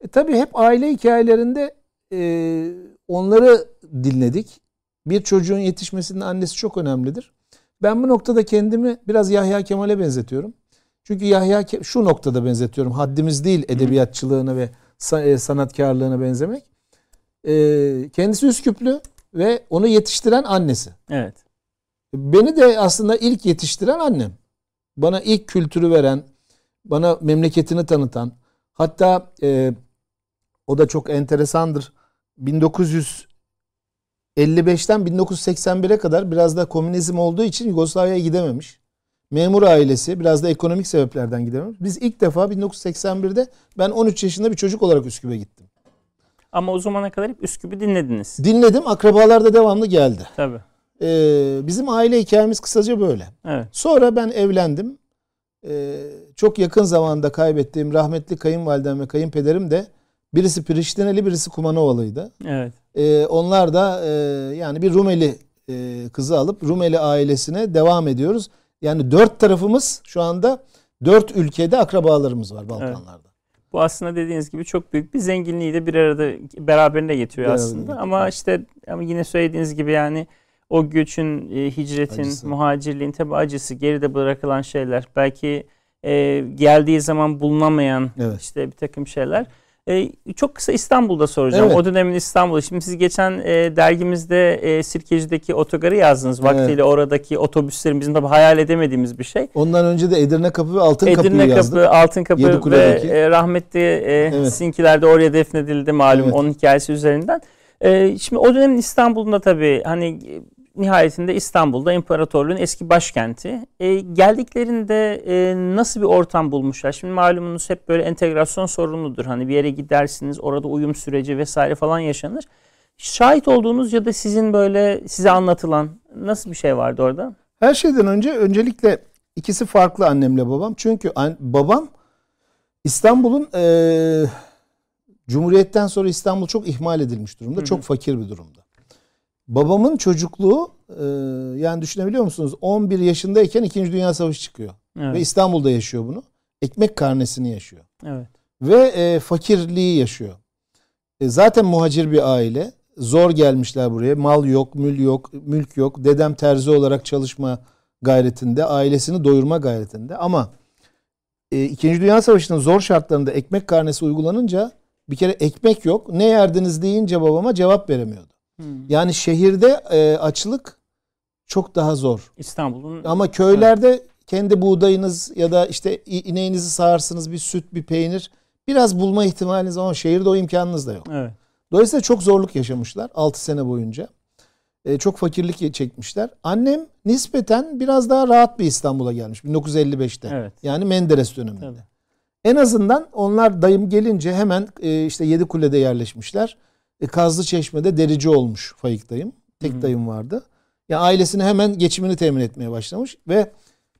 S2: E, tabii hep aile hikayelerinde e, onları dinledik. Bir çocuğun yetişmesinin annesi çok önemlidir. Ben bu noktada kendimi biraz Yahya Kemal'e benzetiyorum. Çünkü Yahya Ke- şu noktada benzetiyorum. Haddimiz değil edebiyatçılığına ve e, sanatkarlığına benzemek. E, kendisi Üsküplü ve onu yetiştiren annesi.
S1: Evet.
S2: Beni de aslında ilk yetiştiren annem. Bana ilk kültürü veren, bana memleketini tanıtan. Hatta e, o da çok enteresandır. 1955'ten 1981'e kadar biraz da komünizm olduğu için Yugoslavya'ya gidememiş. Memur ailesi biraz da ekonomik sebeplerden gidememiş. Biz ilk defa 1981'de ben 13 yaşında bir çocuk olarak Üsküp'e gittim.
S1: Ama o zamana kadar hep Üsküp'ü dinlediniz.
S2: Dinledim. Akrabalar da devamlı geldi.
S1: Tabii.
S2: Ee, bizim aile hikayemiz kısaca böyle.
S1: Evet.
S2: Sonra ben evlendim. Ee, çok yakın zamanda kaybettiğim rahmetli kayınvalidem ve kayınpederim de birisi Priştineli birisi Kumanovalıydı.
S1: Evet.
S2: Ee, onlar da e, yani bir Rumeli e, kızı alıp Rumeli ailesine devam ediyoruz. Yani dört tarafımız şu anda dört ülkede akrabalarımız var Balkanlarda.
S1: Bu aslında dediğiniz gibi çok büyük bir zenginliği de bir arada beraberinde getiriyor
S2: Beraberinde
S1: aslında.
S2: getiriyor.
S1: Ama işte ama yine söylediğiniz gibi yani o göçün, e, hicretin,
S2: Acısı.
S1: muhacirliğin tabi acısı, geride bırakılan şeyler, belki e, geldiği zaman bulunamayan
S2: Evet.
S1: işte bir takım şeyler. E, çok kısa İstanbul'da soracağım.
S2: Evet.
S1: O dönemin İstanbul'u. Şimdi siz geçen e, dergimizde e, Sirkeci'deki otogarı yazdınız. Vaktiyle oradaki otobüslerin bizim tabii hayal edemediğimiz bir şey.
S2: Ondan önce de Edirne Kapı ve Altın Kapı'yı
S1: Edirne
S2: yazdık.
S1: Kapı, Altın Kapı ve e, rahmetli e,
S2: Evet.
S1: Sinkiler de oraya defnedildi malum
S2: Evet.
S1: onun hikayesi üzerinden. E, şimdi o dönemin İstanbul'unda tabii hani nihayetinde İstanbul'da imparatorluğun eski başkenti. E, geldiklerinde e, nasıl bir ortam bulmuşlar? Şimdi malumunuz hep böyle entegrasyon sorumludur. Hani bir yere gidersiniz orada uyum süreci vesaire falan yaşanır. Şahit olduğunuz ya da sizin böyle size anlatılan nasıl bir şey vardı orada?
S2: Her şeyden önce öncelikle ikisi farklı annemle babam. Çünkü an- babam İstanbul'un eee, Cumhuriyet'ten sonra İstanbul çok ihmal edilmiş durumda.
S1: Hı hı.
S2: Çok fakir bir durumda. Babamın çocukluğu eee, yani düşünebiliyor musunuz? 11 yaşındayken 2. Dünya Savaşı çıkıyor. Ve
S1: Evet.
S2: İstanbul'da yaşıyor bunu. Ekmek karnesini yaşıyor.
S1: evet.
S2: Ve e, fakirliği yaşıyor. E, zaten muhacir bir aile. Zor gelmişler buraya. Mal yok, mül yok, mülk yok. Dedem terzi olarak çalışma gayretinde, ailesini doyurma gayretinde. Ama e, İkinci Dünya Savaşı'nın zor şartlarında ekmek karnesi uygulanınca bir kere ekmek yok. Ne yerdiniz deyince babama cevap veremiyordu.
S1: Hmm.
S2: Yani şehirde e, açlık çok daha zor.
S1: İstanbul'un
S2: Ama köylerde kendi buğdayınız ya da işte ineğinizi sağarsınız bir süt, bir peynir biraz bulma ihtimaliniz ama şehirde o imkanınız da yok.
S1: evet.
S2: Dolayısıyla çok zorluk yaşamışlar 6 sene boyunca. E, çok fakirlik çekmişler. Annem nispeten biraz daha rahat bir İstanbul'a gelmiş 1955'te.
S1: Evet.
S2: Yani Menderes döneminde.
S1: Tabii.
S2: En azından onlar dayım gelince hemen e, işte Yedikule'de yerleşmişler. E, Kazlı Çeşme'de derici olmuş Faik dayım. Tek
S1: Hı hı.
S2: dayım vardı. Ya ailesine hemen geçimini temin etmeye başlamış ve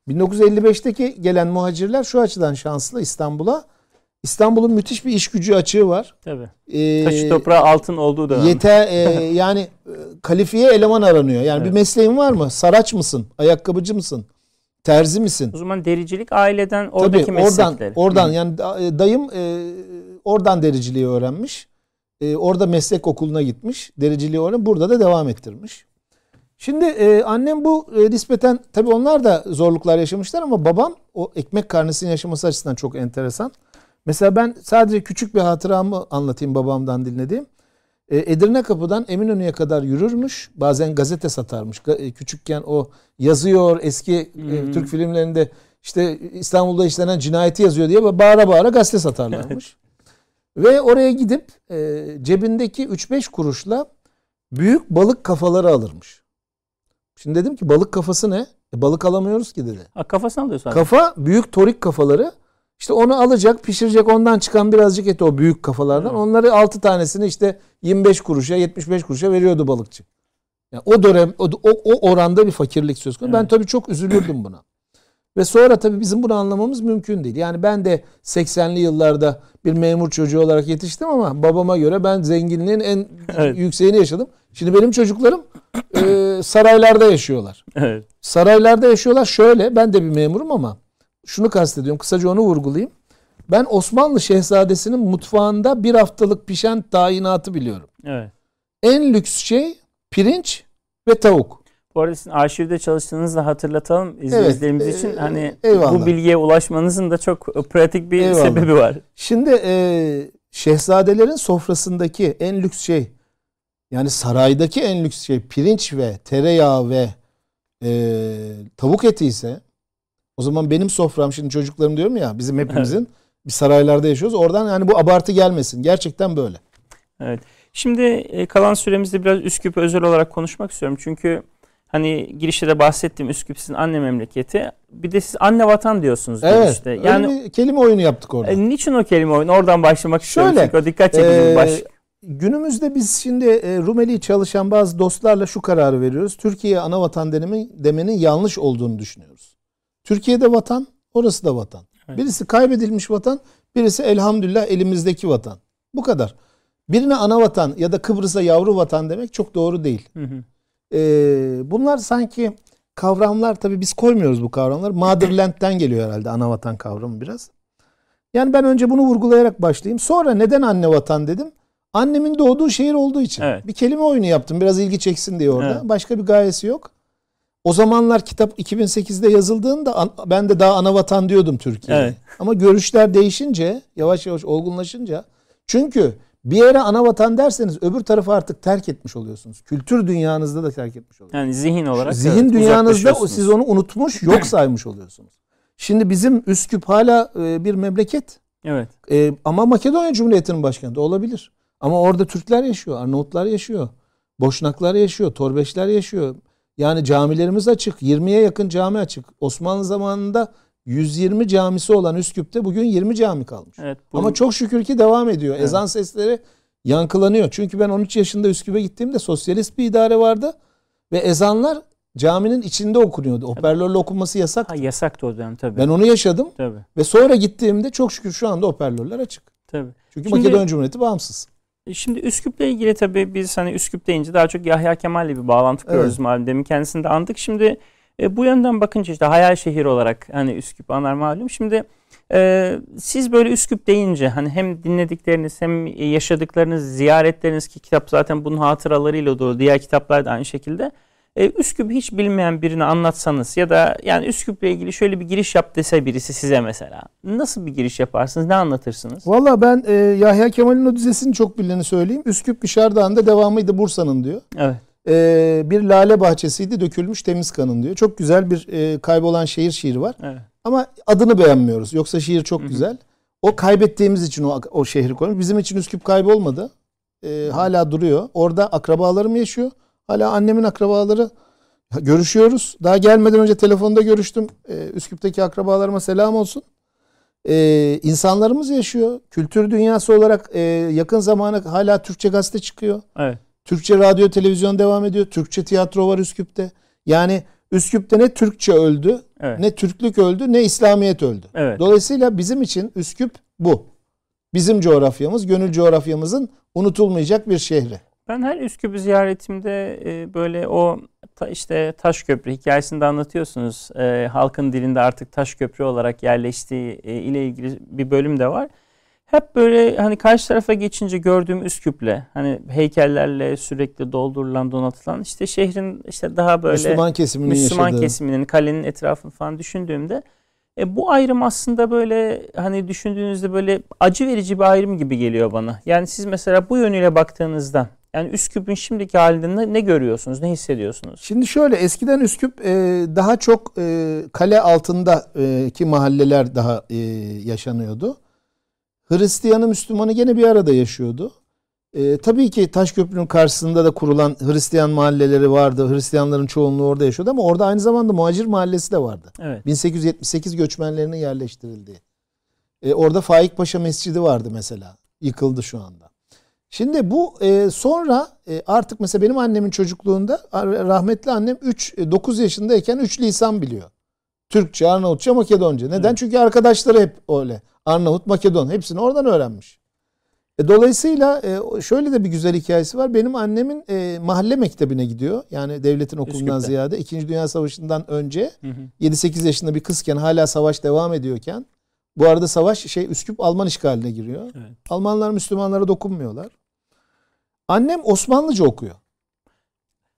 S2: 1955'teki gelen muhacirler şu açıdan şanslı İstanbul'a. İstanbul'un müthiş bir iş gücü açığı var.
S1: Tabii.
S2: Ee,
S1: Taşı toprağı altın olduğu dönem.
S2: Yeter e, [LAUGHS] yani e, kalifiye eleman aranıyor. Yani
S1: Evet.
S2: bir mesleğin var mı? Saraç mısın? Ayakkabıcı mısın? Terzi misin?
S1: O zaman dericilik aileden oradaki
S2: Tabii oradan
S1: meslekleri.
S2: oradan
S1: Hı.
S2: yani e, dayım e, oradan dericiliği öğrenmiş. E, orada meslek okuluna gitmiş. Dericiliği öğren burada da devam ettirmiş. Şimdi e, annem bu e, nispeten tabii onlar da zorluklar yaşamışlar ama babam o ekmek karnesini yaşaması açısından çok enteresan. Mesela ben sadece küçük bir hatıramı anlatayım babamdan dinlediğim. E, Edirne Kapı'dan Eminönü'ye kadar yürürmüş. Bazen gazete satarmış. E, Küçükken o yazıyor eski e,
S1: Hmm.
S2: Türk filmlerinde işte İstanbul'da işlenen cinayeti yazıyor diye bağıra bağıra gazete satarlarmış. [LAUGHS] Ve oraya gidip e, cebindeki 3-5 kuruşla büyük balık kafaları alırmış. Şimdi dedim ki balık kafası ne? E, balık alamıyoruz ki dedi.
S1: Ha, kafasını alıyor sadece.
S2: Kafa büyük torik kafaları. İşte onu alacak, pişirecek ondan çıkan birazcık eti o büyük kafalardan.
S1: Evet.
S2: Onları 6 tanesini işte 25 kuruşa, 75 kuruşa veriyordu balıkçı. Yani o dönem o, o, oranda bir fakirlik söz konusu. Ben
S1: Evet.
S2: tabii çok üzülürdüm buna. Ve sonra tabii bizim bunu anlamamız mümkün değil. Yani ben de 80'li yıllarda bir memur çocuğu olarak yetiştim ama babama göre ben zenginliğin en [LAUGHS]
S1: Evet.
S2: yükseğini yaşadım. Şimdi benim çocuklarım e, saraylarda yaşıyorlar.
S1: Evet.
S2: Saraylarda yaşıyorlar şöyle. Ben de bir memurum ama şunu kastediyorum. Kısaca onu vurgulayayım. Ben Osmanlı Şehzadesi'nin mutfağında bir haftalık pişen tayinatı biliyorum.
S1: Evet.
S2: En lüks şey pirinç ve tavuk.
S1: Bu arada sizin arşivde çalıştığınızı da hatırlatalım izleyicilerimiz
S2: Evet,
S1: için.
S2: e,
S1: Hani
S2: eyvallah.
S1: bu bilgiye ulaşmanızın da çok pratik bir
S2: Eyvallah.
S1: sebebi var.
S2: Şimdi e, şehzadelerin sofrasındaki en lüks şey yani saraydaki en lüks şey pirinç ve tereyağı ve e, tavuk eti ise o zaman benim sofram şimdi çocuklarım diyorum ya bizim hepimizin bir saraylarda yaşıyoruz. Oradan yani bu abartı gelmesin. Gerçekten böyle.
S1: Evet. Şimdi e, kalan süremizde biraz Üsküp özel olarak konuşmak istiyorum. Çünkü hani girişte de bahsettiğim Üsküp sizin anne memleketi. Bir de siz anne vatan diyorsunuz
S2: Evet.
S1: girişte.
S2: öyle
S1: Yani
S2: bir kelime oyunu yaptık orada.
S1: e, niçin o kelime oyunu? Oradan başlamak istiyorum.
S2: Şöyle,
S1: Çünkü o dikkat çekici bir
S2: Ee,
S1: baş.
S2: Günümüzde biz şimdi e, Rumeli çalışan bazı dostlarla şu kararı veriyoruz. Türkiye'ye ana vatan denemin, demenin yanlış olduğunu düşünüyoruz. Türkiye'de vatan, orası da vatan.
S1: Evet.
S2: Birisi kaybedilmiş vatan, birisi elhamdülillah elimizdeki vatan. Bu kadar. Birine ana vatan ya da Kıbrıs'a yavru vatan demek çok doğru değil.
S1: Hı hı.
S2: Ee, bunlar sanki kavramlar tabii biz koymuyoruz bu kavramları. Motherland'den geliyor herhalde ana vatan kavramı biraz. Yani ben önce bunu vurgulayarak başlayayım. Sonra neden anne vatan dedim? Annemin doğduğu şehir olduğu için.
S1: Evet.
S2: Bir kelime oyunu yaptım. Biraz ilgi çeksin diye orada.
S1: Evet.
S2: Başka bir gayesi yok. O zamanlar kitap 2008'de yazıldığında ben de daha ana vatan diyordum Türkiye'ye.
S1: Evet.
S2: Ama görüşler değişince, yavaş yavaş olgunlaşınca çünkü bir yere ana vatan derseniz öbür tarafı artık terk etmiş oluyorsunuz. Kültür dünyanızda da terk etmiş oluyorsunuz.
S1: Yani zihin olarak
S2: Zihin
S1: evet,
S2: dünyanızda siz onu unutmuş, yok [CLEARS THROAT] saymış oluyorsunuz. Şimdi bizim Üsküp hala e, bir memleket.
S1: Evet.
S2: E, ama Makedonya Cumhuriyeti'nin başkenti olabilir. Ama orada Türkler yaşıyor, Arnavutlar yaşıyor, Boşnaklar yaşıyor, Torbeşler yaşıyor. Yani camilerimiz açık. 20'ye yakın cami açık. Osmanlı zamanında 120 camisi olan Üsküp'te bugün 20 cami kalmış.
S1: Evet. bu-
S2: Ama çok şükür ki devam ediyor.
S1: Evet.
S2: Ezan sesleri yankılanıyor. Çünkü ben 13 yaşında Üsküp'e gittiğimde sosyalist bir idare vardı. Ve ezanlar caminin içinde okunuyordu. Hoparlörle okunması yasak.
S1: ha, yasaktı o dönem tabii.
S2: Ben onu yaşadım.
S1: Tabii.
S2: Ve sonra gittiğimde çok şükür şu anda hoparlörler açık.
S1: Tabii.
S2: Çünkü
S1: Şimdi-
S2: Makedonya Cumhuriyeti bağımsız.
S1: E, Şimdi Üsküp'le ilgili tabii biz hani Üsküp deyince daha çok Yahya Kemal'le bir bağlantı kuruyoruz
S2: Evet.
S1: malum. Demin kendisini de andık. Şimdi e, bu yönden bakınca işte hayal şehir olarak hani Üsküp anar malum. Şimdi e, siz böyle Üsküp deyince hani hem dinledikleriniz hem yaşadıklarınız, ziyaretleriniz ki kitap zaten bunun hatıralarıyla dolu. Diğer kitaplar da aynı şekilde. E, Üsküp'ü hiç bilmeyen birine anlatsanız ya da yani Üsküp'le ilgili şöyle bir giriş yap dese birisi size mesela. Nasıl bir giriş yaparsınız? Ne anlatırsınız?
S2: Valla ben e, Yahya Kemal'in o dizesini çok bildiğini söyleyeyim. Üsküp Gişardağ'ında devamıydı Bursa'nın diyor.
S1: Evet.
S2: E, bir lale bahçesiydi dökülmüş temiz kanın diyor. Çok güzel bir e, kaybolan şehir şiiri var.
S1: Evet.
S2: Ama adını beğenmiyoruz. Yoksa şiir çok
S1: Hı hı.
S2: güzel. O kaybettiğimiz için o, o şehri koymuş. Bizim için Üsküp kaybolmadı. Ee, hala duruyor. Orada akrabalarım yaşıyor. Hala annemin akrabaları görüşüyoruz. Daha gelmeden önce telefonda görüştüm. Ee, Üsküp'teki akrabalarıma selam olsun. Ee, insanlarımız yaşıyor. Kültür dünyası olarak e, yakın zamana hala Türkçe gazete çıkıyor.
S1: Evet.
S2: Türkçe radyo televizyon devam ediyor. Türkçe tiyatro var Üsküp'te. Yani Üsküp'te ne Türkçe öldü,
S1: Evet.
S2: ne Türklük öldü, ne İslamiyet öldü.
S1: Evet.
S2: Dolayısıyla bizim için Üsküp bu. bizim coğrafyamız, gönül coğrafyamızın unutulmayacak bir şehri.
S1: Ben her Üsküp'ü ziyaretimde e, böyle o işte taş köprü hikayesini de anlatıyorsunuz. E, halkın dilinde artık taş köprü olarak yerleştiği e, ile ilgili bir bölüm de var. Hep böyle hani karşı tarafa geçince gördüğüm Üsküp'le hani heykellerle sürekli doldurulan donatılan işte şehrin işte daha böyle
S2: Müslüman kesiminin
S1: Müslüman
S2: yaşadığı.
S1: kesiminin kalenin etrafını falan düşündüğümde e, bu ayrım aslında böyle hani düşündüğünüzde böyle acı verici bir ayrım gibi geliyor bana. Yani siz mesela bu yönüyle baktığınızda yani Üsküp'ün şimdiki halinde ne, ne görüyorsunuz, ne hissediyorsunuz?
S2: Şimdi şöyle eskiden Üsküp e, daha çok e, kale altındaki mahalleler daha e, yaşanıyordu. Hristiyanı Müslümanı gene bir arada yaşıyordu. E, tabii ki Taşköprü'nün karşısında da kurulan Hristiyan mahalleleri vardı. Hristiyanların çoğunluğu orada yaşıyordu ama orada aynı zamanda muhacir mahallesi de vardı.
S1: Evet.
S2: 1878 göçmenlerinin yerleştirildiği. E, orada Faik Paşa Mescidi vardı mesela. Yıkıldı şu anda. Şimdi bu e, sonra e, artık mesela benim annemin çocukluğunda rahmetli annem 3 9 yaşındayken 3 lisan biliyor. Türkçe, Arnavutça, Makedonca. Neden?
S1: Evet.
S2: Çünkü arkadaşları hep öyle. Arnavut, Makedon hepsini oradan öğrenmiş. E, dolayısıyla e, şöyle de bir güzel hikayesi var. Benim annemin e, mahalle mektebine gidiyor. Yani devletin okulundan
S1: Üsküp'te.
S2: ziyade 2. Dünya Savaşı'ndan önce
S1: Hı hı.
S2: 7-8 yaşında bir kızken hala savaş devam ediyorken bu arada savaş şey Üsküp Alman işgaline giriyor.
S1: Evet.
S2: Almanlar Müslümanlara dokunmuyorlar. Annem Osmanlıca okuyor.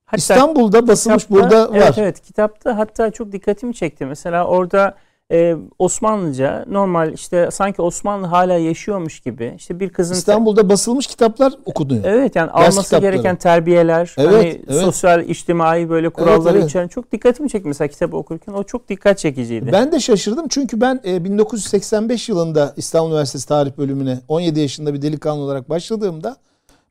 S1: Hatta
S2: İstanbul'da basılmış
S1: kitapta-
S2: burada var.
S1: Evet, evet kitapta hatta çok dikkatimi çekti. Mesela orada e, Osmanlıca normal işte sanki Osmanlı hala yaşıyormuş gibi. İşte bir kızın
S2: İstanbul'da basılmış kitaplar okunuyor.
S1: Evet yani
S2: Ders
S1: alması
S2: kitapları.
S1: gereken terbiyeler,
S2: Evet,
S1: hani
S2: evet.
S1: sosyal, içtimai böyle kuralları
S2: evet.
S1: içeren çok dikkatimi çekti mesela kitabı okurken. O çok dikkat çekiciydi.
S2: Ben de şaşırdım çünkü ben e, 1985 yılında İstanbul Üniversitesi Tarih Bölümüne 17 yaşında bir delikanlı olarak başladığımda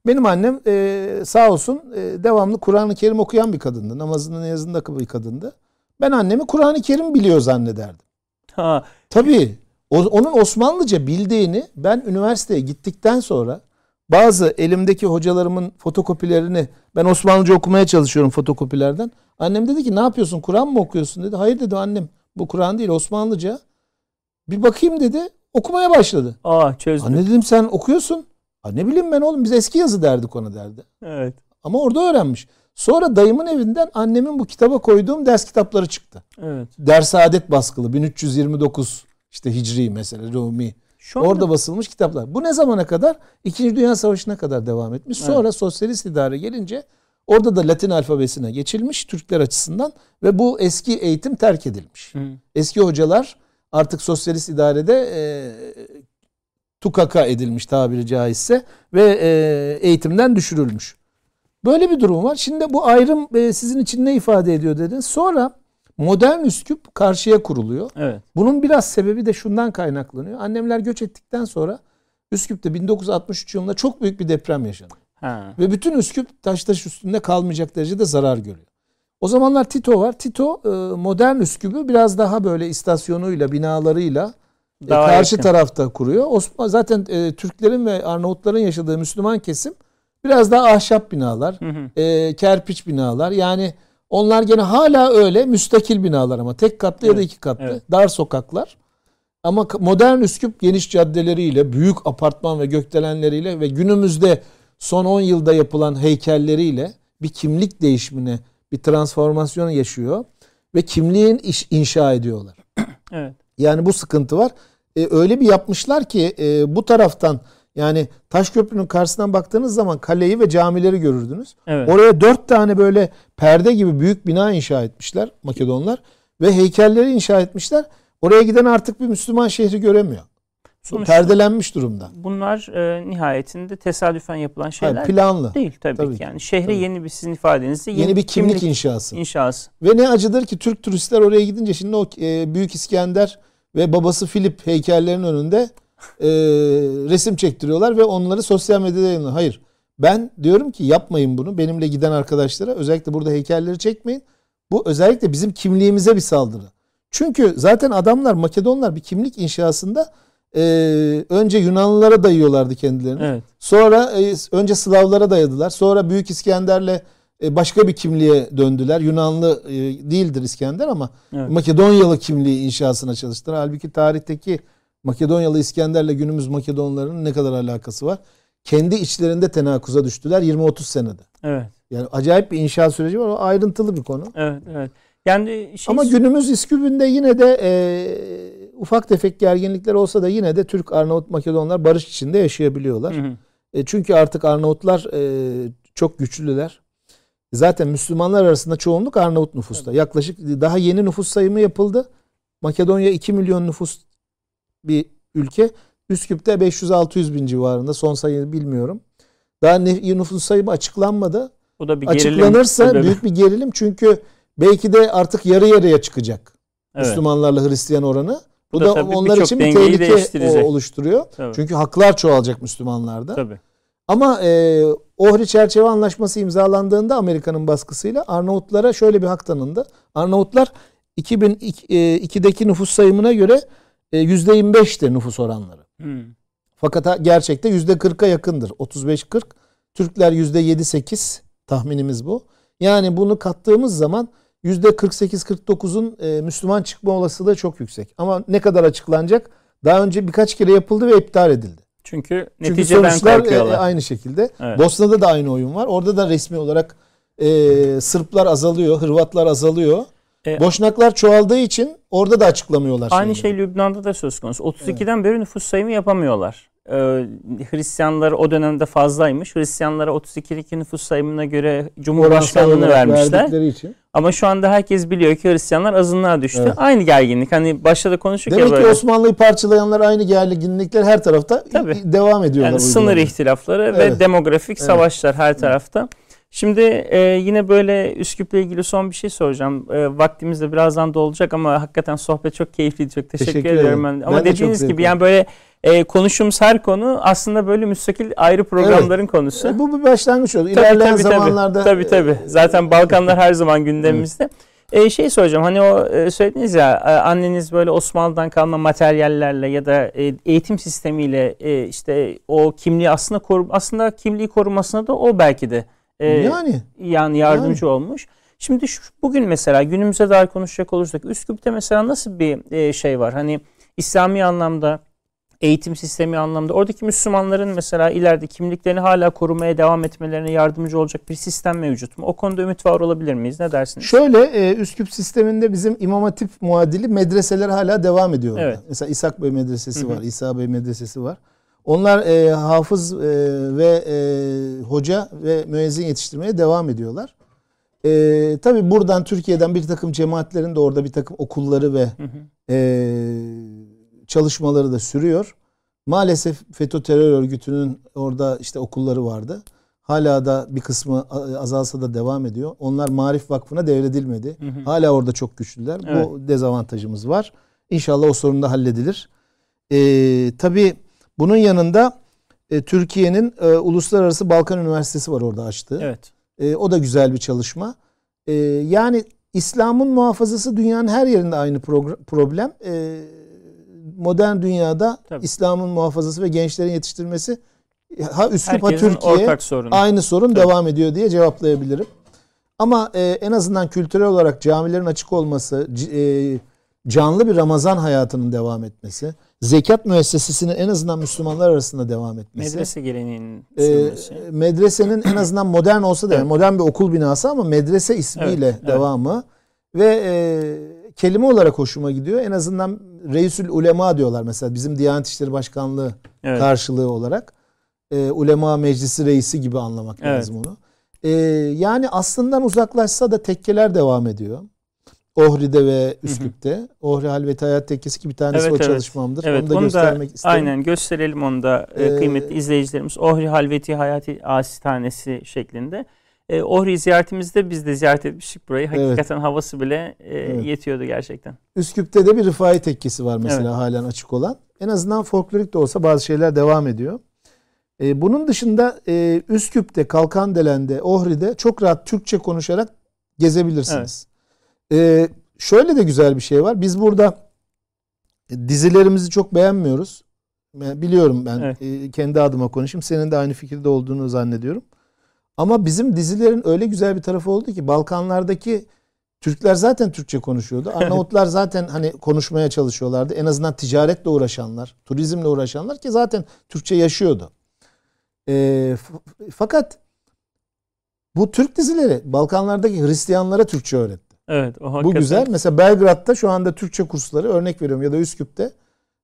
S2: benim annem e, sağ olsun e, devamlı Kur'an-ı Kerim okuyan bir kadındı. Namazını niyazında bir kadındı. Ben annemi Kur'an-ı Kerim biliyor zannederdim.
S1: Ha,
S2: Tabii o- onun Osmanlıca bildiğini ben üniversiteye gittikten sonra bazı elimdeki hocalarımın fotokopilerini ben Osmanlıca okumaya çalışıyorum fotokopilerden. Annem dedi ki ne yapıyorsun Kur'an mı okuyorsun dedi. Hayır dedi annem bu Kur'an değil Osmanlıca. Bir bakayım dedi okumaya başladı.
S1: aa çözdüm.
S2: Anne dedim sen okuyorsun. Ha, ne bileyim ben oğlum biz eski yazı derdik ona derdi.
S1: Evet.
S2: Ama orada öğrenmiş. Sonra dayımın evinden annemin bu kitaba koyduğum ders kitapları çıktı.
S1: Evet.
S2: Ders Adet baskılı 1329 işte Hicri mesela Rumi.
S1: Şu anda
S2: Orada basılmış kitaplar. Bu ne zamana kadar? İkinci Dünya Savaşı'na kadar devam etmiş.
S1: Evet.
S2: Sonra sosyalist idare gelince orada da Latin alfabesine geçilmiş Türkler açısından ve bu eski eğitim terk edilmiş.
S1: Hı.
S2: Eski hocalar artık sosyalist idarede e, tukaka edilmiş tabiri caizse ve e, eğitimden düşürülmüş. Böyle bir durum var. Şimdi bu ayrım e, sizin için ne ifade ediyor dediniz. Sonra modern Üsküp karşıya kuruluyor.
S1: Evet.
S2: Bunun biraz sebebi de şundan kaynaklanıyor. Annemler göç ettikten sonra Üsküp'te 1963 yılında çok büyük bir deprem yaşandı.
S1: Ha.
S2: Ve bütün Üsküp taş taş üstünde kalmayacak derecede zarar görüyor. O zamanlar Tito var. Tito e, modern Üsküp'ü biraz daha böyle istasyonuyla, binalarıyla e,
S1: Daha
S2: karşı
S1: yakın.
S2: tarafta kuruyor. Osman zaten e, Türklerin ve Arnavutların yaşadığı Müslüman kesim biraz daha ahşap binalar,
S1: Hı hı.
S2: e, kerpiç binalar. Yani onlar gene hala öyle müstakil binalar ama tek katlı ya da
S1: Evet,
S2: iki katlı.
S1: evet.
S2: Dar sokaklar. Ama modern Üsküp geniş caddeleriyle, büyük apartman ve gökdelenleriyle ve günümüzde son 10 yılda yapılan heykelleriyle bir kimlik değişimine, bir transformasyon yaşıyor ve kimliğin iş, inşa ediyorlar.
S1: Evet.
S2: Yani bu sıkıntı var. E, öyle bir yapmışlar ki e, bu taraftan yani Taşköprü'nün karşısından baktığınız zaman kaleyi ve camileri görürdünüz.
S1: Evet.
S2: Oraya dört tane böyle perde gibi büyük bina inşa etmişler Makedonlar ve heykelleri inşa etmişler. Oraya giden artık bir Müslüman şehri göremiyor.
S1: Sonuçta
S2: Perdelenmiş durumda.
S1: bunlar e, nihayetinde tesadüfen yapılan şeyler
S2: Hayır, planlı.
S1: değil tabii,
S2: Tabii
S1: ki. Yani şehre
S2: tabii.
S1: yeni bir sizin ifadenizde yeni,
S2: Yeni bir kimlik inşası.
S1: inşası.
S2: Ve ne acıdır ki Türk turistler oraya gidince şimdi o e, Büyük İskender ve babası Filip heykellerinin önünde e, resim çektiriyorlar ve onları sosyal medyada yayınlıyorlar. Hayır. Ben diyorum ki yapmayın bunu. Benimle giden arkadaşlara özellikle burada heykelleri çekmeyin. Bu özellikle bizim kimliğimize bir saldırı. Çünkü zaten adamlar Makedonlar bir kimlik inşasında e, önce Yunanlılara dayıyorlardı kendilerini.
S1: Evet.
S2: Sonra e, önce Slavlara dayadılar. Sonra Büyük İskender'le e, başka bir kimliğe döndüler. Yunanlı e, değildir İskender ama
S1: Evet.
S2: Makedonyalı kimliği inşasına çalıştılar. Halbuki tarihteki Makedonyalı İskender'le günümüz Makedonların ne kadar alakası var? Kendi içlerinde tenakuza düştüler 20-30 senede.
S1: Evet.
S2: Yani acayip bir inşaat süreci var. O ayrıntılı bir konu.
S1: Evet, evet. Yani şey,
S2: Ama günümüz İskübü'nde yine de e, ufak tefek gerginlikler olsa da yine de Türk, Arnavut, Makedonlar barış içinde yaşayabiliyorlar.
S1: Hı hı.
S2: E, çünkü artık Arnavutlar e, çok güçlüler. Zaten Müslümanlar arasında çoğunluk Arnavut nüfusta. Yaklaşık daha yeni nüfus sayımı yapıldı. Makedonya 2 milyon nüfus bir ülke. Üsküp'te 500-600 bin civarında. Son sayıyı bilmiyorum. Daha nüfus sayımı açıklanmadı.
S1: Bu da bir gerilim
S2: Açıklanırsa
S1: sebebi.
S2: büyük bir gerilim çünkü belki de artık yarı yarıya çıkacak.
S1: Evet.
S2: Müslümanlarla Hristiyan oranı. Bu,
S1: Bu da
S2: da, onlar için bir tehlike o- oluşturuyor.
S1: Tabii.
S2: Çünkü haklar çoğalacak Müslümanlarda.
S1: Tabii.
S2: Ama e, Ohri Çerçeve Anlaşması imzalandığında Amerika'nın baskısıyla Arnavutlara şöyle bir hak tanındı. Arnavutlar 2002'deki nüfus sayımına göre e, %25'ti nüfus oranları.
S1: Hı.
S2: Fakat gerçekte %40'a yakındır. 35-40. Türkler %7-8 tahminimiz bu. Yani bunu kattığımız zaman %48-49'un e, Müslüman çıkma olasılığı çok yüksek. Ama ne kadar açıklanacak? Daha önce birkaç kere yapıldı ve iptal edildi.
S1: Çünkü
S2: Çünkü
S1: neticeden
S2: sonuçlar e,
S1: korkuyorlar.
S2: aynı şekilde.
S1: Evet.
S2: Bosna'da da aynı oyun var. Orada da resmi olarak e, Sırplar azalıyor, Hırvatlar azalıyor.
S1: E,
S2: Boşnaklar çoğaldığı için orada da açıklamıyorlar.
S1: Aynı
S2: şeyleri.
S1: şey Lübnan'da da söz konusu. 32'den beri nüfus sayımı yapamıyorlar. Ee, Hristiyanlar o dönemde fazlaymış. Hristiyanlara 32'deki nüfus sayımına göre Cumhurbaşkanlığını vermişler.
S2: için.
S1: Ama şu anda herkes biliyor ki Hristiyanlar azınlığa düştü.
S2: Evet.
S1: Aynı gerginlik. Hani başta da konuştuk
S2: Demek
S1: ya
S2: ki
S1: böyle.
S2: Osmanlı'yı parçalayanlar aynı gerginlikler her tarafta
S1: Tabii.
S2: devam ediyorlar.
S1: Yani sınır ihtilafları ve
S2: Evet.
S1: demografik
S2: Evet.
S1: savaşlar her tarafta. Şimdi e, yine böyle Üsküp'le ilgili son bir şey soracağım. E, vaktimiz de birazdan dolacak ama hakikaten sohbet çok keyifliydi. Çok teşekkür,
S2: Teşekkür
S1: ediyorum.
S2: ederim.
S1: Ben. Ama
S2: Ben de
S1: dediğiniz
S2: zevk
S1: gibi yani böyle e, konuştuğumuz her konu aslında böyle müstakil ayrı programların konusu.
S2: E, Bu bir başlangıç oldu. İlerleyen
S1: tabii, tabii.
S2: zamanlarda
S1: Tabii tabii. Zaten Balkanlar her zaman gündemimizde. E, şey soracağım hani o e, söylediniz ya e, anneniz böyle Osmanlı'dan kalma materyallerle ya da e, eğitim sistemiyle e, işte o kimliği aslında koru, aslında kimliği korumasına da o belki de e,
S2: yani
S1: yani yardımcı olmuş. Şimdi şu, bugün mesela günümüze dair konuşacak olursak Üsküp'te mesela nasıl bir e, şey var? Hani İslami anlamda eğitim sistemi anlamda oradaki Müslümanların mesela ileride kimliklerini hala korumaya devam etmelerine yardımcı olacak bir sistem mevcut mu? O konuda ümit var olabilir miyiz? Ne dersiniz?
S2: şöyle e, Üsküp sisteminde bizim İmam Hatip muadili medreseler hala devam ediyor. orada.
S1: Evet.
S2: Mesela İshak Bey Medresesi
S1: Hı hı.
S2: var, İsa Bey Medresesi var. Onlar e, hafız e, ve e, hoca ve müezzin yetiştirmeye devam ediyorlar. E, tabii buradan Türkiye'den bir takım cemaatlerin de orada bir takım okulları ve
S1: Hı hı.
S2: e, çalışmaları da sürüyor. Maalesef FETÖ terör örgütünün orada işte okulları vardı. Hala da bir kısmı azalsa da devam ediyor. Onlar Marif Vakfı'na devredilmedi.
S1: Hı hı.
S2: Hala orada çok güçlüler.
S1: Evet.
S2: Bu dezavantajımız var. İnşallah o sorun da halledilir. Ee, tabii bunun yanında e, Türkiye'nin e, Uluslararası Balkan Üniversitesi var orada açtığı.
S1: Evet.
S2: E, o da güzel bir çalışma. E, yani İslam'ın muhafazası dünyanın her yerinde aynı problem. E, modern dünyada. İslam'ın muhafazası ve gençlerin yetiştirilmesi ha Üsküp ha Türkiye aynı sorun
S1: Tabii.
S2: devam ediyor diye cevaplayabilirim. Ama e, en azından kültürel olarak camilerin açık olması, e, canlı bir Ramazan hayatının devam etmesi, zekat müessesesinin en azından Müslümanlar arasında devam etmesi.
S1: Medrese geleneğinin sürmesi.
S2: medresenin en azından modern olsa da yani
S1: Evet.
S2: modern bir okul binası ama medrese ismiyle
S1: Evet, evet.
S2: devamı ve e, kelime olarak hoşuma gidiyor. En azından Reisül Ulema diyorlar mesela bizim Diyanet İşleri Başkanlığı
S1: evet.
S2: karşılığı olarak e, ulema meclisi reisi gibi anlamak
S1: Evet.
S2: lazım onu. E, yani aslından uzaklaşsa da tekkeler devam ediyor. Ohri'de ve Üsküp'te. Ohri Halveti Hayat Tekkesi ki bir tanesi
S1: Evet,
S2: o
S1: evet.
S2: çalışmamdır.
S1: Evet,
S2: onu da
S1: onu da
S2: göstermek isterim.
S1: Aynen gösterelim onu da e,
S2: Ee,
S1: kıymetli izleyicilerimiz. Ohri Halveti Hayati Asistanesi şeklinde. E, Ohri ziyaretimizde biz de ziyaret etmiştik burayı.
S2: Evet.
S1: Hakikaten havası bile e,
S2: Evet.
S1: yetiyordu gerçekten.
S2: Üsküp'te de bir Rıfai Tekkesi var mesela
S1: Evet.
S2: halen açık olan. En azından folklorik de olsa bazı şeyler devam ediyor. E, bunun dışında e, Üsküp'te, Kalkandelen'de, Ohri'de çok rahat Türkçe konuşarak gezebilirsiniz. E, şöyle de güzel bir şey var. Biz burada dizilerimizi çok beğenmiyoruz. Biliyorum ben
S1: Evet.
S2: e, kendi adıma konuşayım. Senin de aynı fikirde olduğunu zannediyorum. Ama bizim dizilerin öyle güzel bir tarafı oldu ki Balkanlardaki Türkler zaten Türkçe konuşuyordu. [LAUGHS] Arnavutlar zaten hani konuşmaya çalışıyorlardı. En azından ticaretle uğraşanlar, turizmle uğraşanlar ki zaten Türkçe yaşıyordu. E, fakat bu Türk dizileri Balkanlardaki Hristiyanlara Türkçe öğretti.
S1: Evet,
S2: o Bu güzel. Mesela Belgrad'da şu anda Türkçe kursları örnek veriyorum ya da Üsküp'te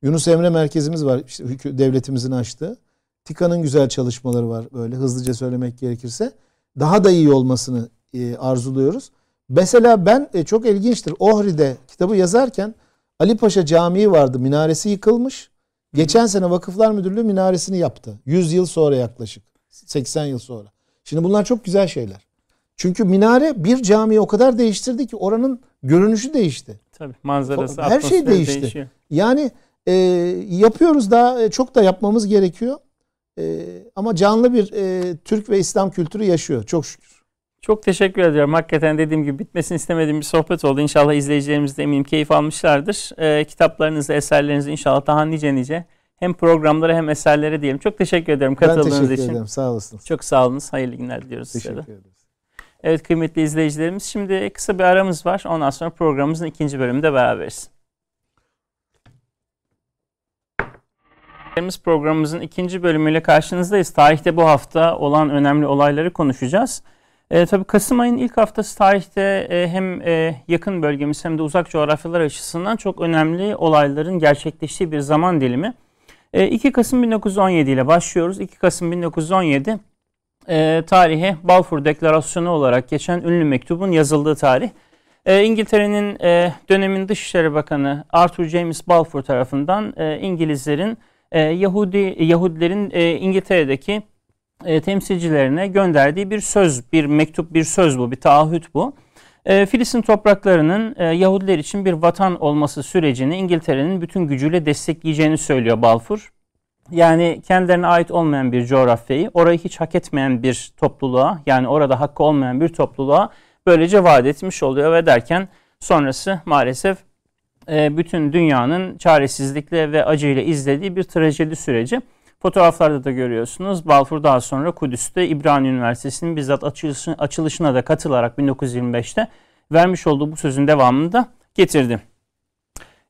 S2: Yunus Emre merkezimiz var işte devletimizin açtığı. TİKA'nın güzel çalışmaları var böyle hızlıca söylemek gerekirse. Daha da iyi olmasını e, arzuluyoruz. Mesela ben e, çok ilginçtir. Ohri'de kitabı yazarken Ali Paşa Camii vardı. Minaresi yıkılmış. Geçen sene Vakıflar Müdürlüğü minaresini yaptı. 100 yıl sonra yaklaşık. 80 yıl sonra. Şimdi bunlar çok güzel şeyler. Çünkü minare bir camiyi o kadar değiştirdi ki oranın görünüşü değişti.
S1: Tabii manzarası,
S2: her şey değişti. Değişiyor. Yani e, yapıyoruz daha e, çok da yapmamız gerekiyor. E, ama canlı bir e, Türk ve İslam kültürü yaşıyor çok şükür.
S1: Çok teşekkür ediyorum. Hakikaten dediğim gibi bitmesini istemediğim bir sohbet oldu. İnşallah izleyicilerimiz de eminim keyif almışlardır. E, kitaplarınızı, eserlerinizi inşallah daha nice nice hem programlara hem eserlere diyelim. Çok teşekkür ederim katıldığınız için. Ben teşekkür
S2: için. ederim. Sağ olasınız.
S1: Çok sağ olunuz. Hayırlı günler diliyoruz
S2: teşekkür size de. ederiz.
S1: Evet kıymetli izleyicilerimiz şimdi kısa bir aramız var. Ondan sonra programımızın ikinci bölümünde beraberiz. Programımızın ikinci bölümüyle karşınızdayız. Tarihte bu hafta olan önemli olayları konuşacağız. E, tabii Kasım ayının ilk haftası tarihte e, hem e, yakın bölgemiz hem de uzak coğrafyalar açısından çok önemli olayların gerçekleştiği bir zaman dilimi. E, 2 Kasım 1917 ile başlıyoruz. 2 Kasım 1917 e, tarihe Balfour Deklarasyonu olarak geçen ünlü mektubun yazıldığı tarih. E, İngiltere'nin e, dönemin Dışişleri Bakanı Arthur James Balfour tarafından e, İngilizlerin e, Yahudi Yahudilerin e, İngiltere'deki e, temsilcilerine gönderdiği bir söz, bir mektup, bir söz bu, bir taahhüt bu. E, Filistin topraklarının e, Yahudiler için bir vatan olması sürecini İngiltere'nin bütün gücüyle destekleyeceğini söylüyor Balfour. Yani kendilerine ait olmayan bir coğrafyayı, orayı hiç hak etmeyen bir topluluğa, yani orada hakkı olmayan bir topluluğa böylece vaat etmiş oluyor ve derken sonrası maalesef e, bütün dünyanın çaresizlikle ve acıyla izlediği bir trajedi süreci. Fotoğraflarda da görüyorsunuz. Balfour daha sonra Kudüs'te İbrani Üniversitesi'nin bizzat açılışına, açılışına da katılarak 1925'te vermiş olduğu bu sözün devamını da getirdi.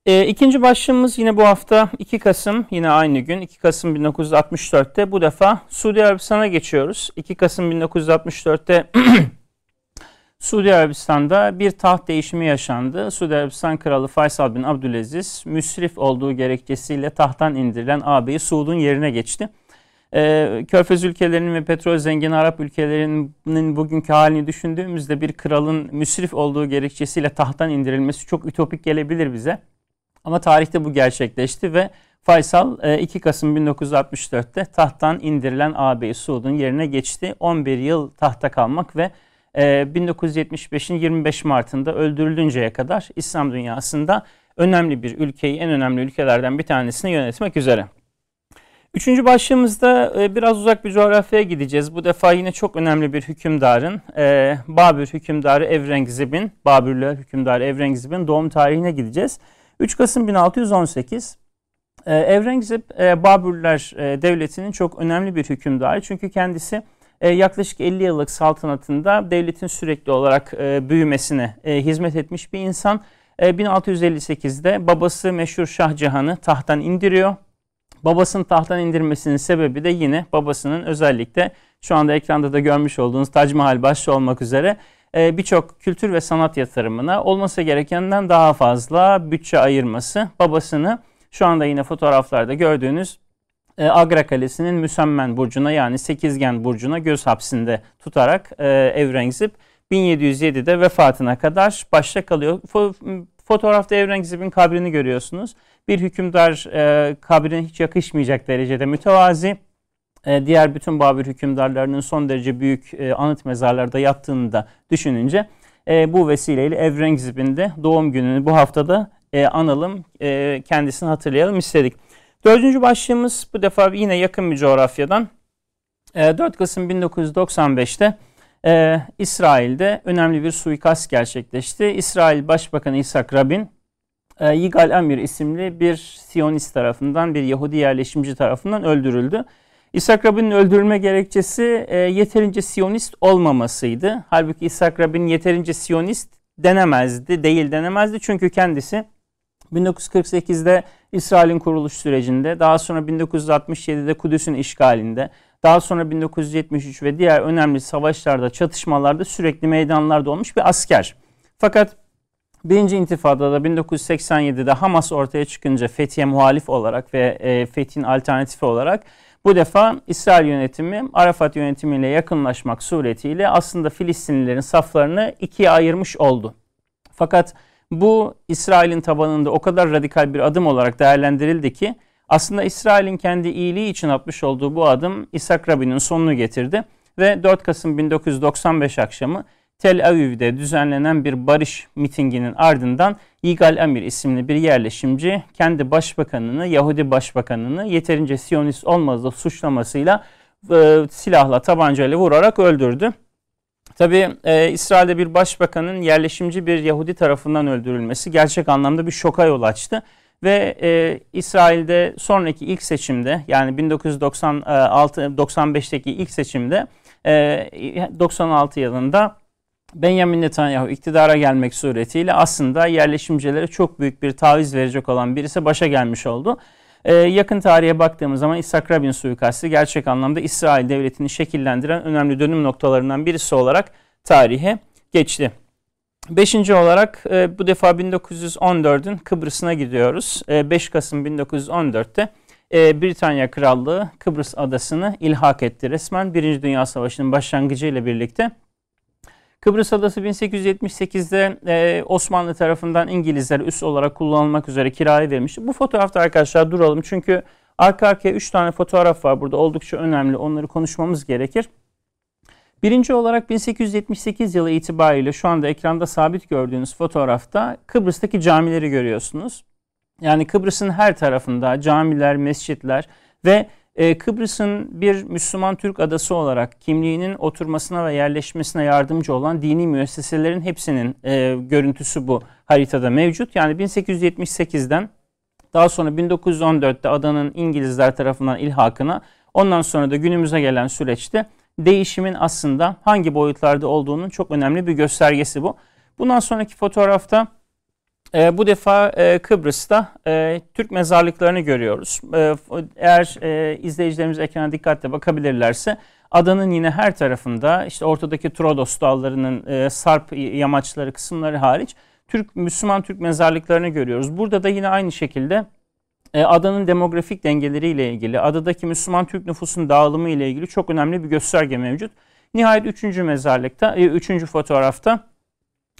S1: E, ikinci başlığımız yine bu hafta 2 Kasım yine aynı gün 2 Kasım 1964'te bu defa Suudi Arabistan'a geçiyoruz. 2 Kasım 1964'te [CLEARS THROAT] Suudi Arabistan'da bir taht değişimi yaşandı. Suudi Arabistan Kralı Faysal bin Abdülaziz müsrif olduğu gerekçesiyle tahttan indirilen ağabeyi Suud'un yerine geçti. Ee, Körfez ülkelerinin ve petrol zengin Arap ülkelerinin bugünkü halini düşündüğümüzde bir kralın müsrif olduğu gerekçesiyle tahttan indirilmesi çok ütopik gelebilir bize. Ama tarihte bu gerçekleşti ve Faysal 2 e, Kasım 1964'te tahttan indirilen ağabeyi Suud'un yerine geçti. 11 yıl tahta kalmak ve 1975'in ee, 25 Mart'ında öldürülünceye kadar İslam dünyasında önemli bir ülkeyi, en önemli ülkelerden bir tanesini yönetmek üzere. Üçüncü başlığımızda e, biraz uzak bir coğrafyaya gideceğiz. Bu defa yine çok önemli bir hükümdarın, e, Babür hükümdarı Evrengzib'in, Babürler hükümdarı Evrengzib'in doğum tarihine gideceğiz. 3 Kasım 1618 e, Evrengzib Babürler devletinin çok önemli bir hükümdarı. Çünkü kendisi e, yaklaşık 50 yıllık saltanatında devletin sürekli olarak e, büyümesine e, hizmet etmiş bir insan. 1658'de babası meşhur Şah Cihan'ı tahttan indiriyor. Babasının tahttan indirmesinin sebebi de yine babasının özellikle şu anda ekranda da görmüş olduğunuz Tac Mahal başta olmak üzere birçok kültür ve sanat yatırımına olması gerekenden daha fazla bütçe ayırması. Babasını şu anda yine fotoğraflarda gördüğünüz e, Agra Kalesi'nin Müsemmen Burcu'na yani Sekizgen Burcu'na göz hapsinde tutarak e, Evrengzip 1707'de vefatına kadar başta kalıyor. Fo- fotoğrafta Evrengzip'in kabrini görüyorsunuz. Bir hükümdar e, kabrine hiç yakışmayacak derecede mütevazi. E, diğer bütün Babür hükümdarlarının son derece büyük e, anıt mezarlarda yattığını da düşününce e, bu vesileyle Evrengzip'in de doğum gününü bu haftada e, analım, kendisini hatırlayalım istedik. Dördüncü başlığımız bu defa yine yakın bir coğrafyadan. 4 ee, Kasım 1995'te e, İsrail'de önemli bir suikast gerçekleşti. İsrail Başbakanı İshak Rabin, Yigal Amir isimli bir Siyonist tarafından, bir Yahudi yerleşimci tarafından öldürüldü. İshak Rabin'in öldürülme gerekçesi e, yeterince Siyonist olmamasıydı. Halbuki İshak Rabin yeterince Siyonist denemezdi, değil denemezdi. Çünkü kendisi 1948'de İsrail'in kuruluş sürecinde, daha sonra 1967'de Kudüs'ün işgalinde, daha sonra 1973 ve diğer önemli savaşlarda, çatışmalarda sürekli meydanlarda olmuş bir asker. Fakat Birinci intifadada 1987'de Hamas ortaya çıkınca Fethiye muhalif olarak ve e, Fethi'nin alternatifi olarak bu defa İsrail yönetimi Arafat yönetimiyle yakınlaşmak suretiyle aslında Filistinlilerin saflarını ikiye ayırmış oldu. Fakat bu İsrail'in tabanında o kadar radikal bir adım olarak değerlendirildi ki aslında İsrail'in kendi iyiliği için atmış olduğu bu adım İshak Rabin'in sonunu getirdi ve 4 Kasım 1995 akşamı Tel Aviv'de düzenlenen bir barış mitinginin ardından Yigal Amir isimli bir yerleşimci kendi başbakanını, Yahudi başbakanını yeterince Siyonist olmazda suçlamasıyla e, silahla, tabancayla vurarak öldürdü. Tabi e, İsrail'de bir başbakanın yerleşimci bir Yahudi tarafından öldürülmesi gerçek anlamda bir şoka yol açtı. Ve e, İsrail'de sonraki ilk seçimde yani 1996-95'teki ilk seçimde e, 96 yılında Benjamin Netanyahu iktidara gelmek suretiyle aslında yerleşimcilere çok büyük bir taviz verecek olan birisi başa gelmiş oldu. Ee, yakın tarihe baktığımız zaman İshak Rabin suikasti gerçek anlamda İsrail devletini şekillendiren önemli dönüm noktalarından birisi olarak tarihe geçti. Beşinci olarak e, bu defa 1914'ün Kıbrıs'ına gidiyoruz. E, 5 Kasım 1914'te e, Britanya Krallığı Kıbrıs adasını ilhak etti. Resmen Birinci Dünya Savaşı'nın başlangıcı ile birlikte Kıbrıs Adası 1878'de e, Osmanlı tarafından İngilizler üs olarak kullanılmak üzere kiraya verilmişti. Bu fotoğrafta arkadaşlar duralım çünkü arka arkaya 3 tane fotoğraf var burada oldukça önemli onları konuşmamız gerekir. Birinci olarak 1878 yılı itibariyle şu anda ekranda sabit gördüğünüz fotoğrafta Kıbrıs'taki camileri görüyorsunuz. Yani Kıbrıs'ın her tarafında camiler, mescitler ve e, Kıbrıs'ın bir Müslüman Türk adası olarak kimliğinin oturmasına ve yerleşmesine yardımcı olan dini müesseselerin hepsinin e, görüntüsü bu haritada mevcut. Yani 1878'den daha sonra 1914'te adanın İngilizler tarafından ilhakına ondan sonra da günümüze gelen süreçte değişimin aslında hangi boyutlarda olduğunun çok önemli bir göstergesi bu. Bundan sonraki fotoğrafta e, bu defa e, Kıbrıs'ta e, Türk mezarlıklarını görüyoruz. E, eğer e, izleyicilerimiz ekrana dikkatle bakabilirlerse adanın yine her tarafında işte ortadaki Trodos dağlarının e, sarp yamaçları kısımları hariç Türk Müslüman Türk mezarlıklarını görüyoruz. Burada da yine aynı şekilde e, adanın demografik dengeleriyle ilgili, adadaki Müslüman Türk nüfusun dağılımı ile ilgili çok önemli bir gösterge mevcut. Nihayet üçüncü mezarlıkta, e, üçüncü fotoğrafta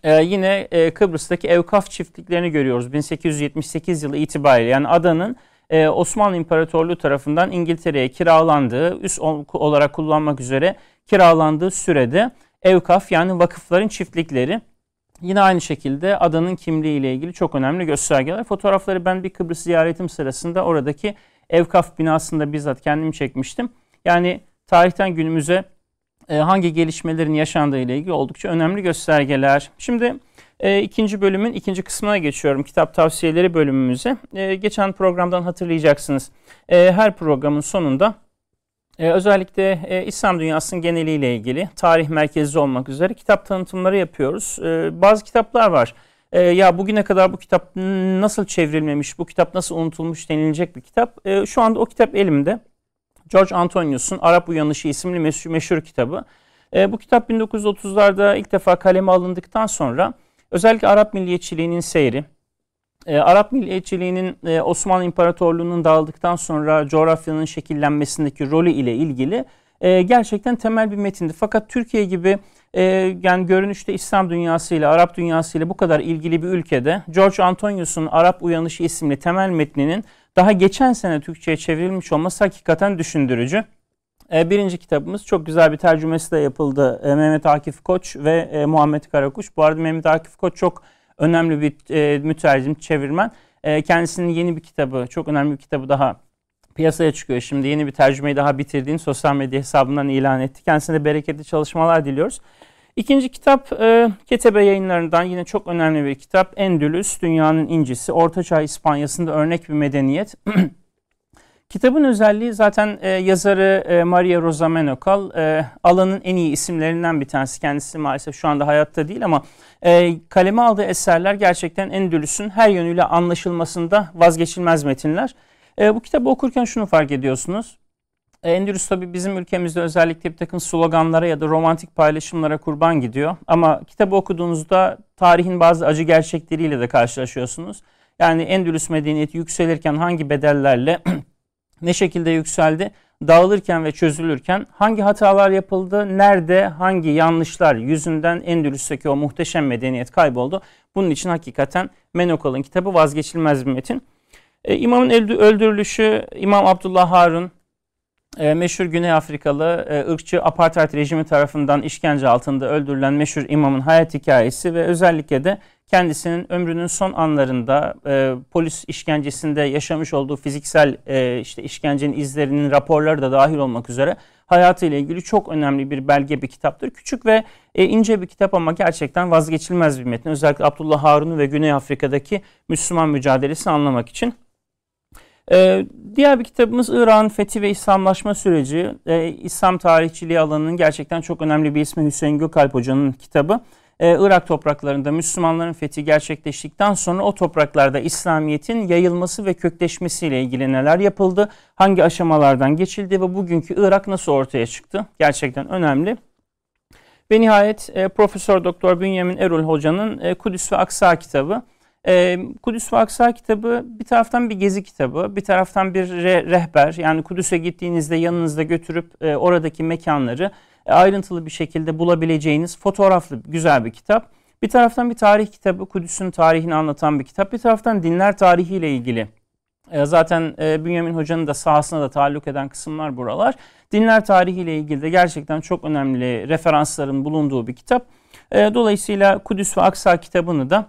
S1: ee, yine e, Kıbrıs'taki Evkaf çiftliklerini görüyoruz 1878 yılı itibariyle. Yani adanın e, Osmanlı İmparatorluğu tarafından İngiltere'ye kiralandığı, üst olarak kullanmak üzere kiralandığı sürede Evkaf yani vakıfların çiftlikleri Yine aynı şekilde adanın kimliği ile ilgili çok önemli göstergeler. Fotoğrafları ben bir Kıbrıs ziyaretim sırasında oradaki Evkaf binasında bizzat kendim çekmiştim. Yani tarihten günümüze e, hangi gelişmelerin yaşandığı ile ilgili oldukça önemli göstergeler. Şimdi e, ikinci bölümün ikinci kısmına geçiyorum. Kitap tavsiyeleri bölümümüze. E, geçen programdan hatırlayacaksınız. E, her programın sonunda e, özellikle e, İslam dünyasının geneliyle ilgili tarih merkezli olmak üzere kitap tanıtımları yapıyoruz. E, bazı kitaplar var. E, ya bugüne kadar bu kitap nasıl çevrilmemiş, bu kitap nasıl unutulmuş denilecek bir kitap. E, şu anda o kitap elimde. George Antonius'un Arap Uyanışı isimli meşhur, kitabı. E, bu kitap 1930'larda ilk defa kaleme alındıktan sonra özellikle Arap milliyetçiliğinin seyri, e, Arap milliyetçiliğinin e, Osmanlı İmparatorluğu'nun dağıldıktan sonra coğrafyanın şekillenmesindeki rolü ile ilgili gerçekten temel bir metindi. Fakat Türkiye gibi e, yani görünüşte İslam dünyasıyla, Arap dünyasıyla bu kadar ilgili bir ülkede George Antonius'un Arap Uyanışı isimli temel metninin daha geçen sene Türkçe'ye çevrilmiş olması hakikaten düşündürücü. E, birinci kitabımız çok güzel bir tercümesi de yapıldı. E, Mehmet Akif Koç ve e, Muhammed Karakuş. Bu arada Mehmet Akif Koç çok önemli bir mütercim, çevirmen. Kendisinin yeni bir kitabı, çok önemli bir kitabı daha piyasaya çıkıyor. Şimdi yeni bir tercümeyi daha bitirdiğini sosyal medya hesabından ilan etti. Kendisine bereketli çalışmalar diliyoruz. İkinci kitap e, Ketebe yayınlarından yine çok önemli bir kitap. Endülüs, Dünyanın İncisi, Ortaçağ İspanya'sında örnek bir medeniyet. [CLEARS THROAT] Kitabın özelliği zaten e, yazarı e, Maria Rosa Menokal e, alanın en iyi isimlerinden bir tanesi. Kendisi maalesef şu anda hayatta değil ama e, kaleme aldığı eserler gerçekten Endülüs'ün her yönüyle anlaşılmasında vazgeçilmez metinler. E, bu kitabı okurken şunu fark ediyorsunuz. E, Endülüs tabi bizim ülkemizde özellikle bir takım sloganlara ya da romantik paylaşımlara kurban gidiyor. Ama kitabı okuduğunuzda tarihin bazı acı gerçekleriyle de karşılaşıyorsunuz. Yani Endülüs medeniyeti yükselirken hangi bedellerle [CLEARS THROAT] ne şekilde yükseldi, dağılırken ve çözülürken hangi hatalar yapıldı, nerede hangi yanlışlar yüzünden Endülüs'teki o muhteşem medeniyet kayboldu. Bunun için hakikaten Menokal'ın kitabı vazgeçilmez bir metin. Ee, İmamın öldürülüşü İmam Abdullah Harun e, meşhur Güney Afrikalı e, ırkçı apartheid rejimi tarafından işkence altında öldürülen meşhur imamın hayat hikayesi ve özellikle de kendisinin ömrünün son anlarında e, polis işkencesinde yaşamış olduğu fiziksel e, işte işkencenin izlerinin raporları da dahil olmak üzere hayatıyla ilgili çok önemli bir belge bir kitaptır. Küçük ve e, ince bir kitap ama gerçekten vazgeçilmez bir metin. Özellikle Abdullah Harun'u ve Güney Afrika'daki Müslüman mücadelesini anlamak için. Ee, diğer bir kitabımız İran Fethi ve İslamlaşma Süreci. Ee, İslam tarihçiliği alanının gerçekten çok önemli bir ismi Hüseyin Gökalp Hoca'nın kitabı. Ee, Irak topraklarında Müslümanların fethi gerçekleştikten sonra o topraklarda İslamiyet'in yayılması ve kökleşmesiyle ilgili neler yapıldı, hangi aşamalardan geçildi ve bugünkü Irak nasıl ortaya çıktı? Gerçekten önemli. Ve nihayet e, Profesör Doktor Bünyamin Erol Hoca'nın e, Kudüs ve Aksa kitabı. E, Kudüs ve Aksa kitabı bir taraftan bir gezi kitabı, bir taraftan bir re- rehber. Yani Kudüs'e gittiğinizde yanınızda götürüp e, oradaki mekanları e, ayrıntılı bir şekilde bulabileceğiniz fotoğraflı güzel bir kitap. Bir taraftan bir tarih kitabı, Kudüs'ün tarihini anlatan bir kitap. Bir taraftan dinler tarihiyle ilgili. Zaten e, Bünyamin Hoca'nın da sahasına da taalluk eden kısımlar buralar. Dinler tarihiyle ilgili de gerçekten çok önemli referansların bulunduğu bir kitap. Dolayısıyla Kudüs ve Aksa kitabını da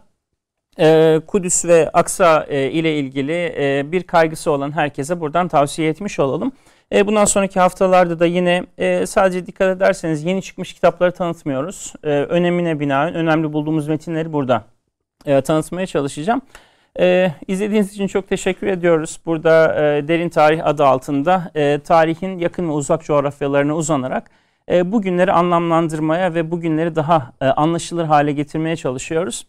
S1: e, Kudüs ve Aksa e, ile ilgili e, bir kaygısı olan herkese buradan tavsiye etmiş olalım. E, bundan sonraki haftalarda da yine e, sadece dikkat ederseniz yeni çıkmış kitapları tanıtmıyoruz. E, önemine binaen önemli bulduğumuz metinleri burada e, tanıtmaya çalışacağım. E, izlediğiniz için çok teşekkür ediyoruz. Burada e, Derin Tarih adı altında e, tarihin yakın ve uzak coğrafyalarına uzanarak e, bugünleri anlamlandırmaya ve bugünleri daha e, anlaşılır hale getirmeye çalışıyoruz.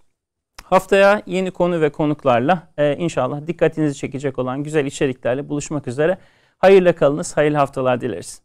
S1: Haftaya yeni konu ve konuklarla e, inşallah dikkatinizi çekecek olan güzel içeriklerle buluşmak üzere. Hayırla kalınız, hayırlı haftalar dileriz.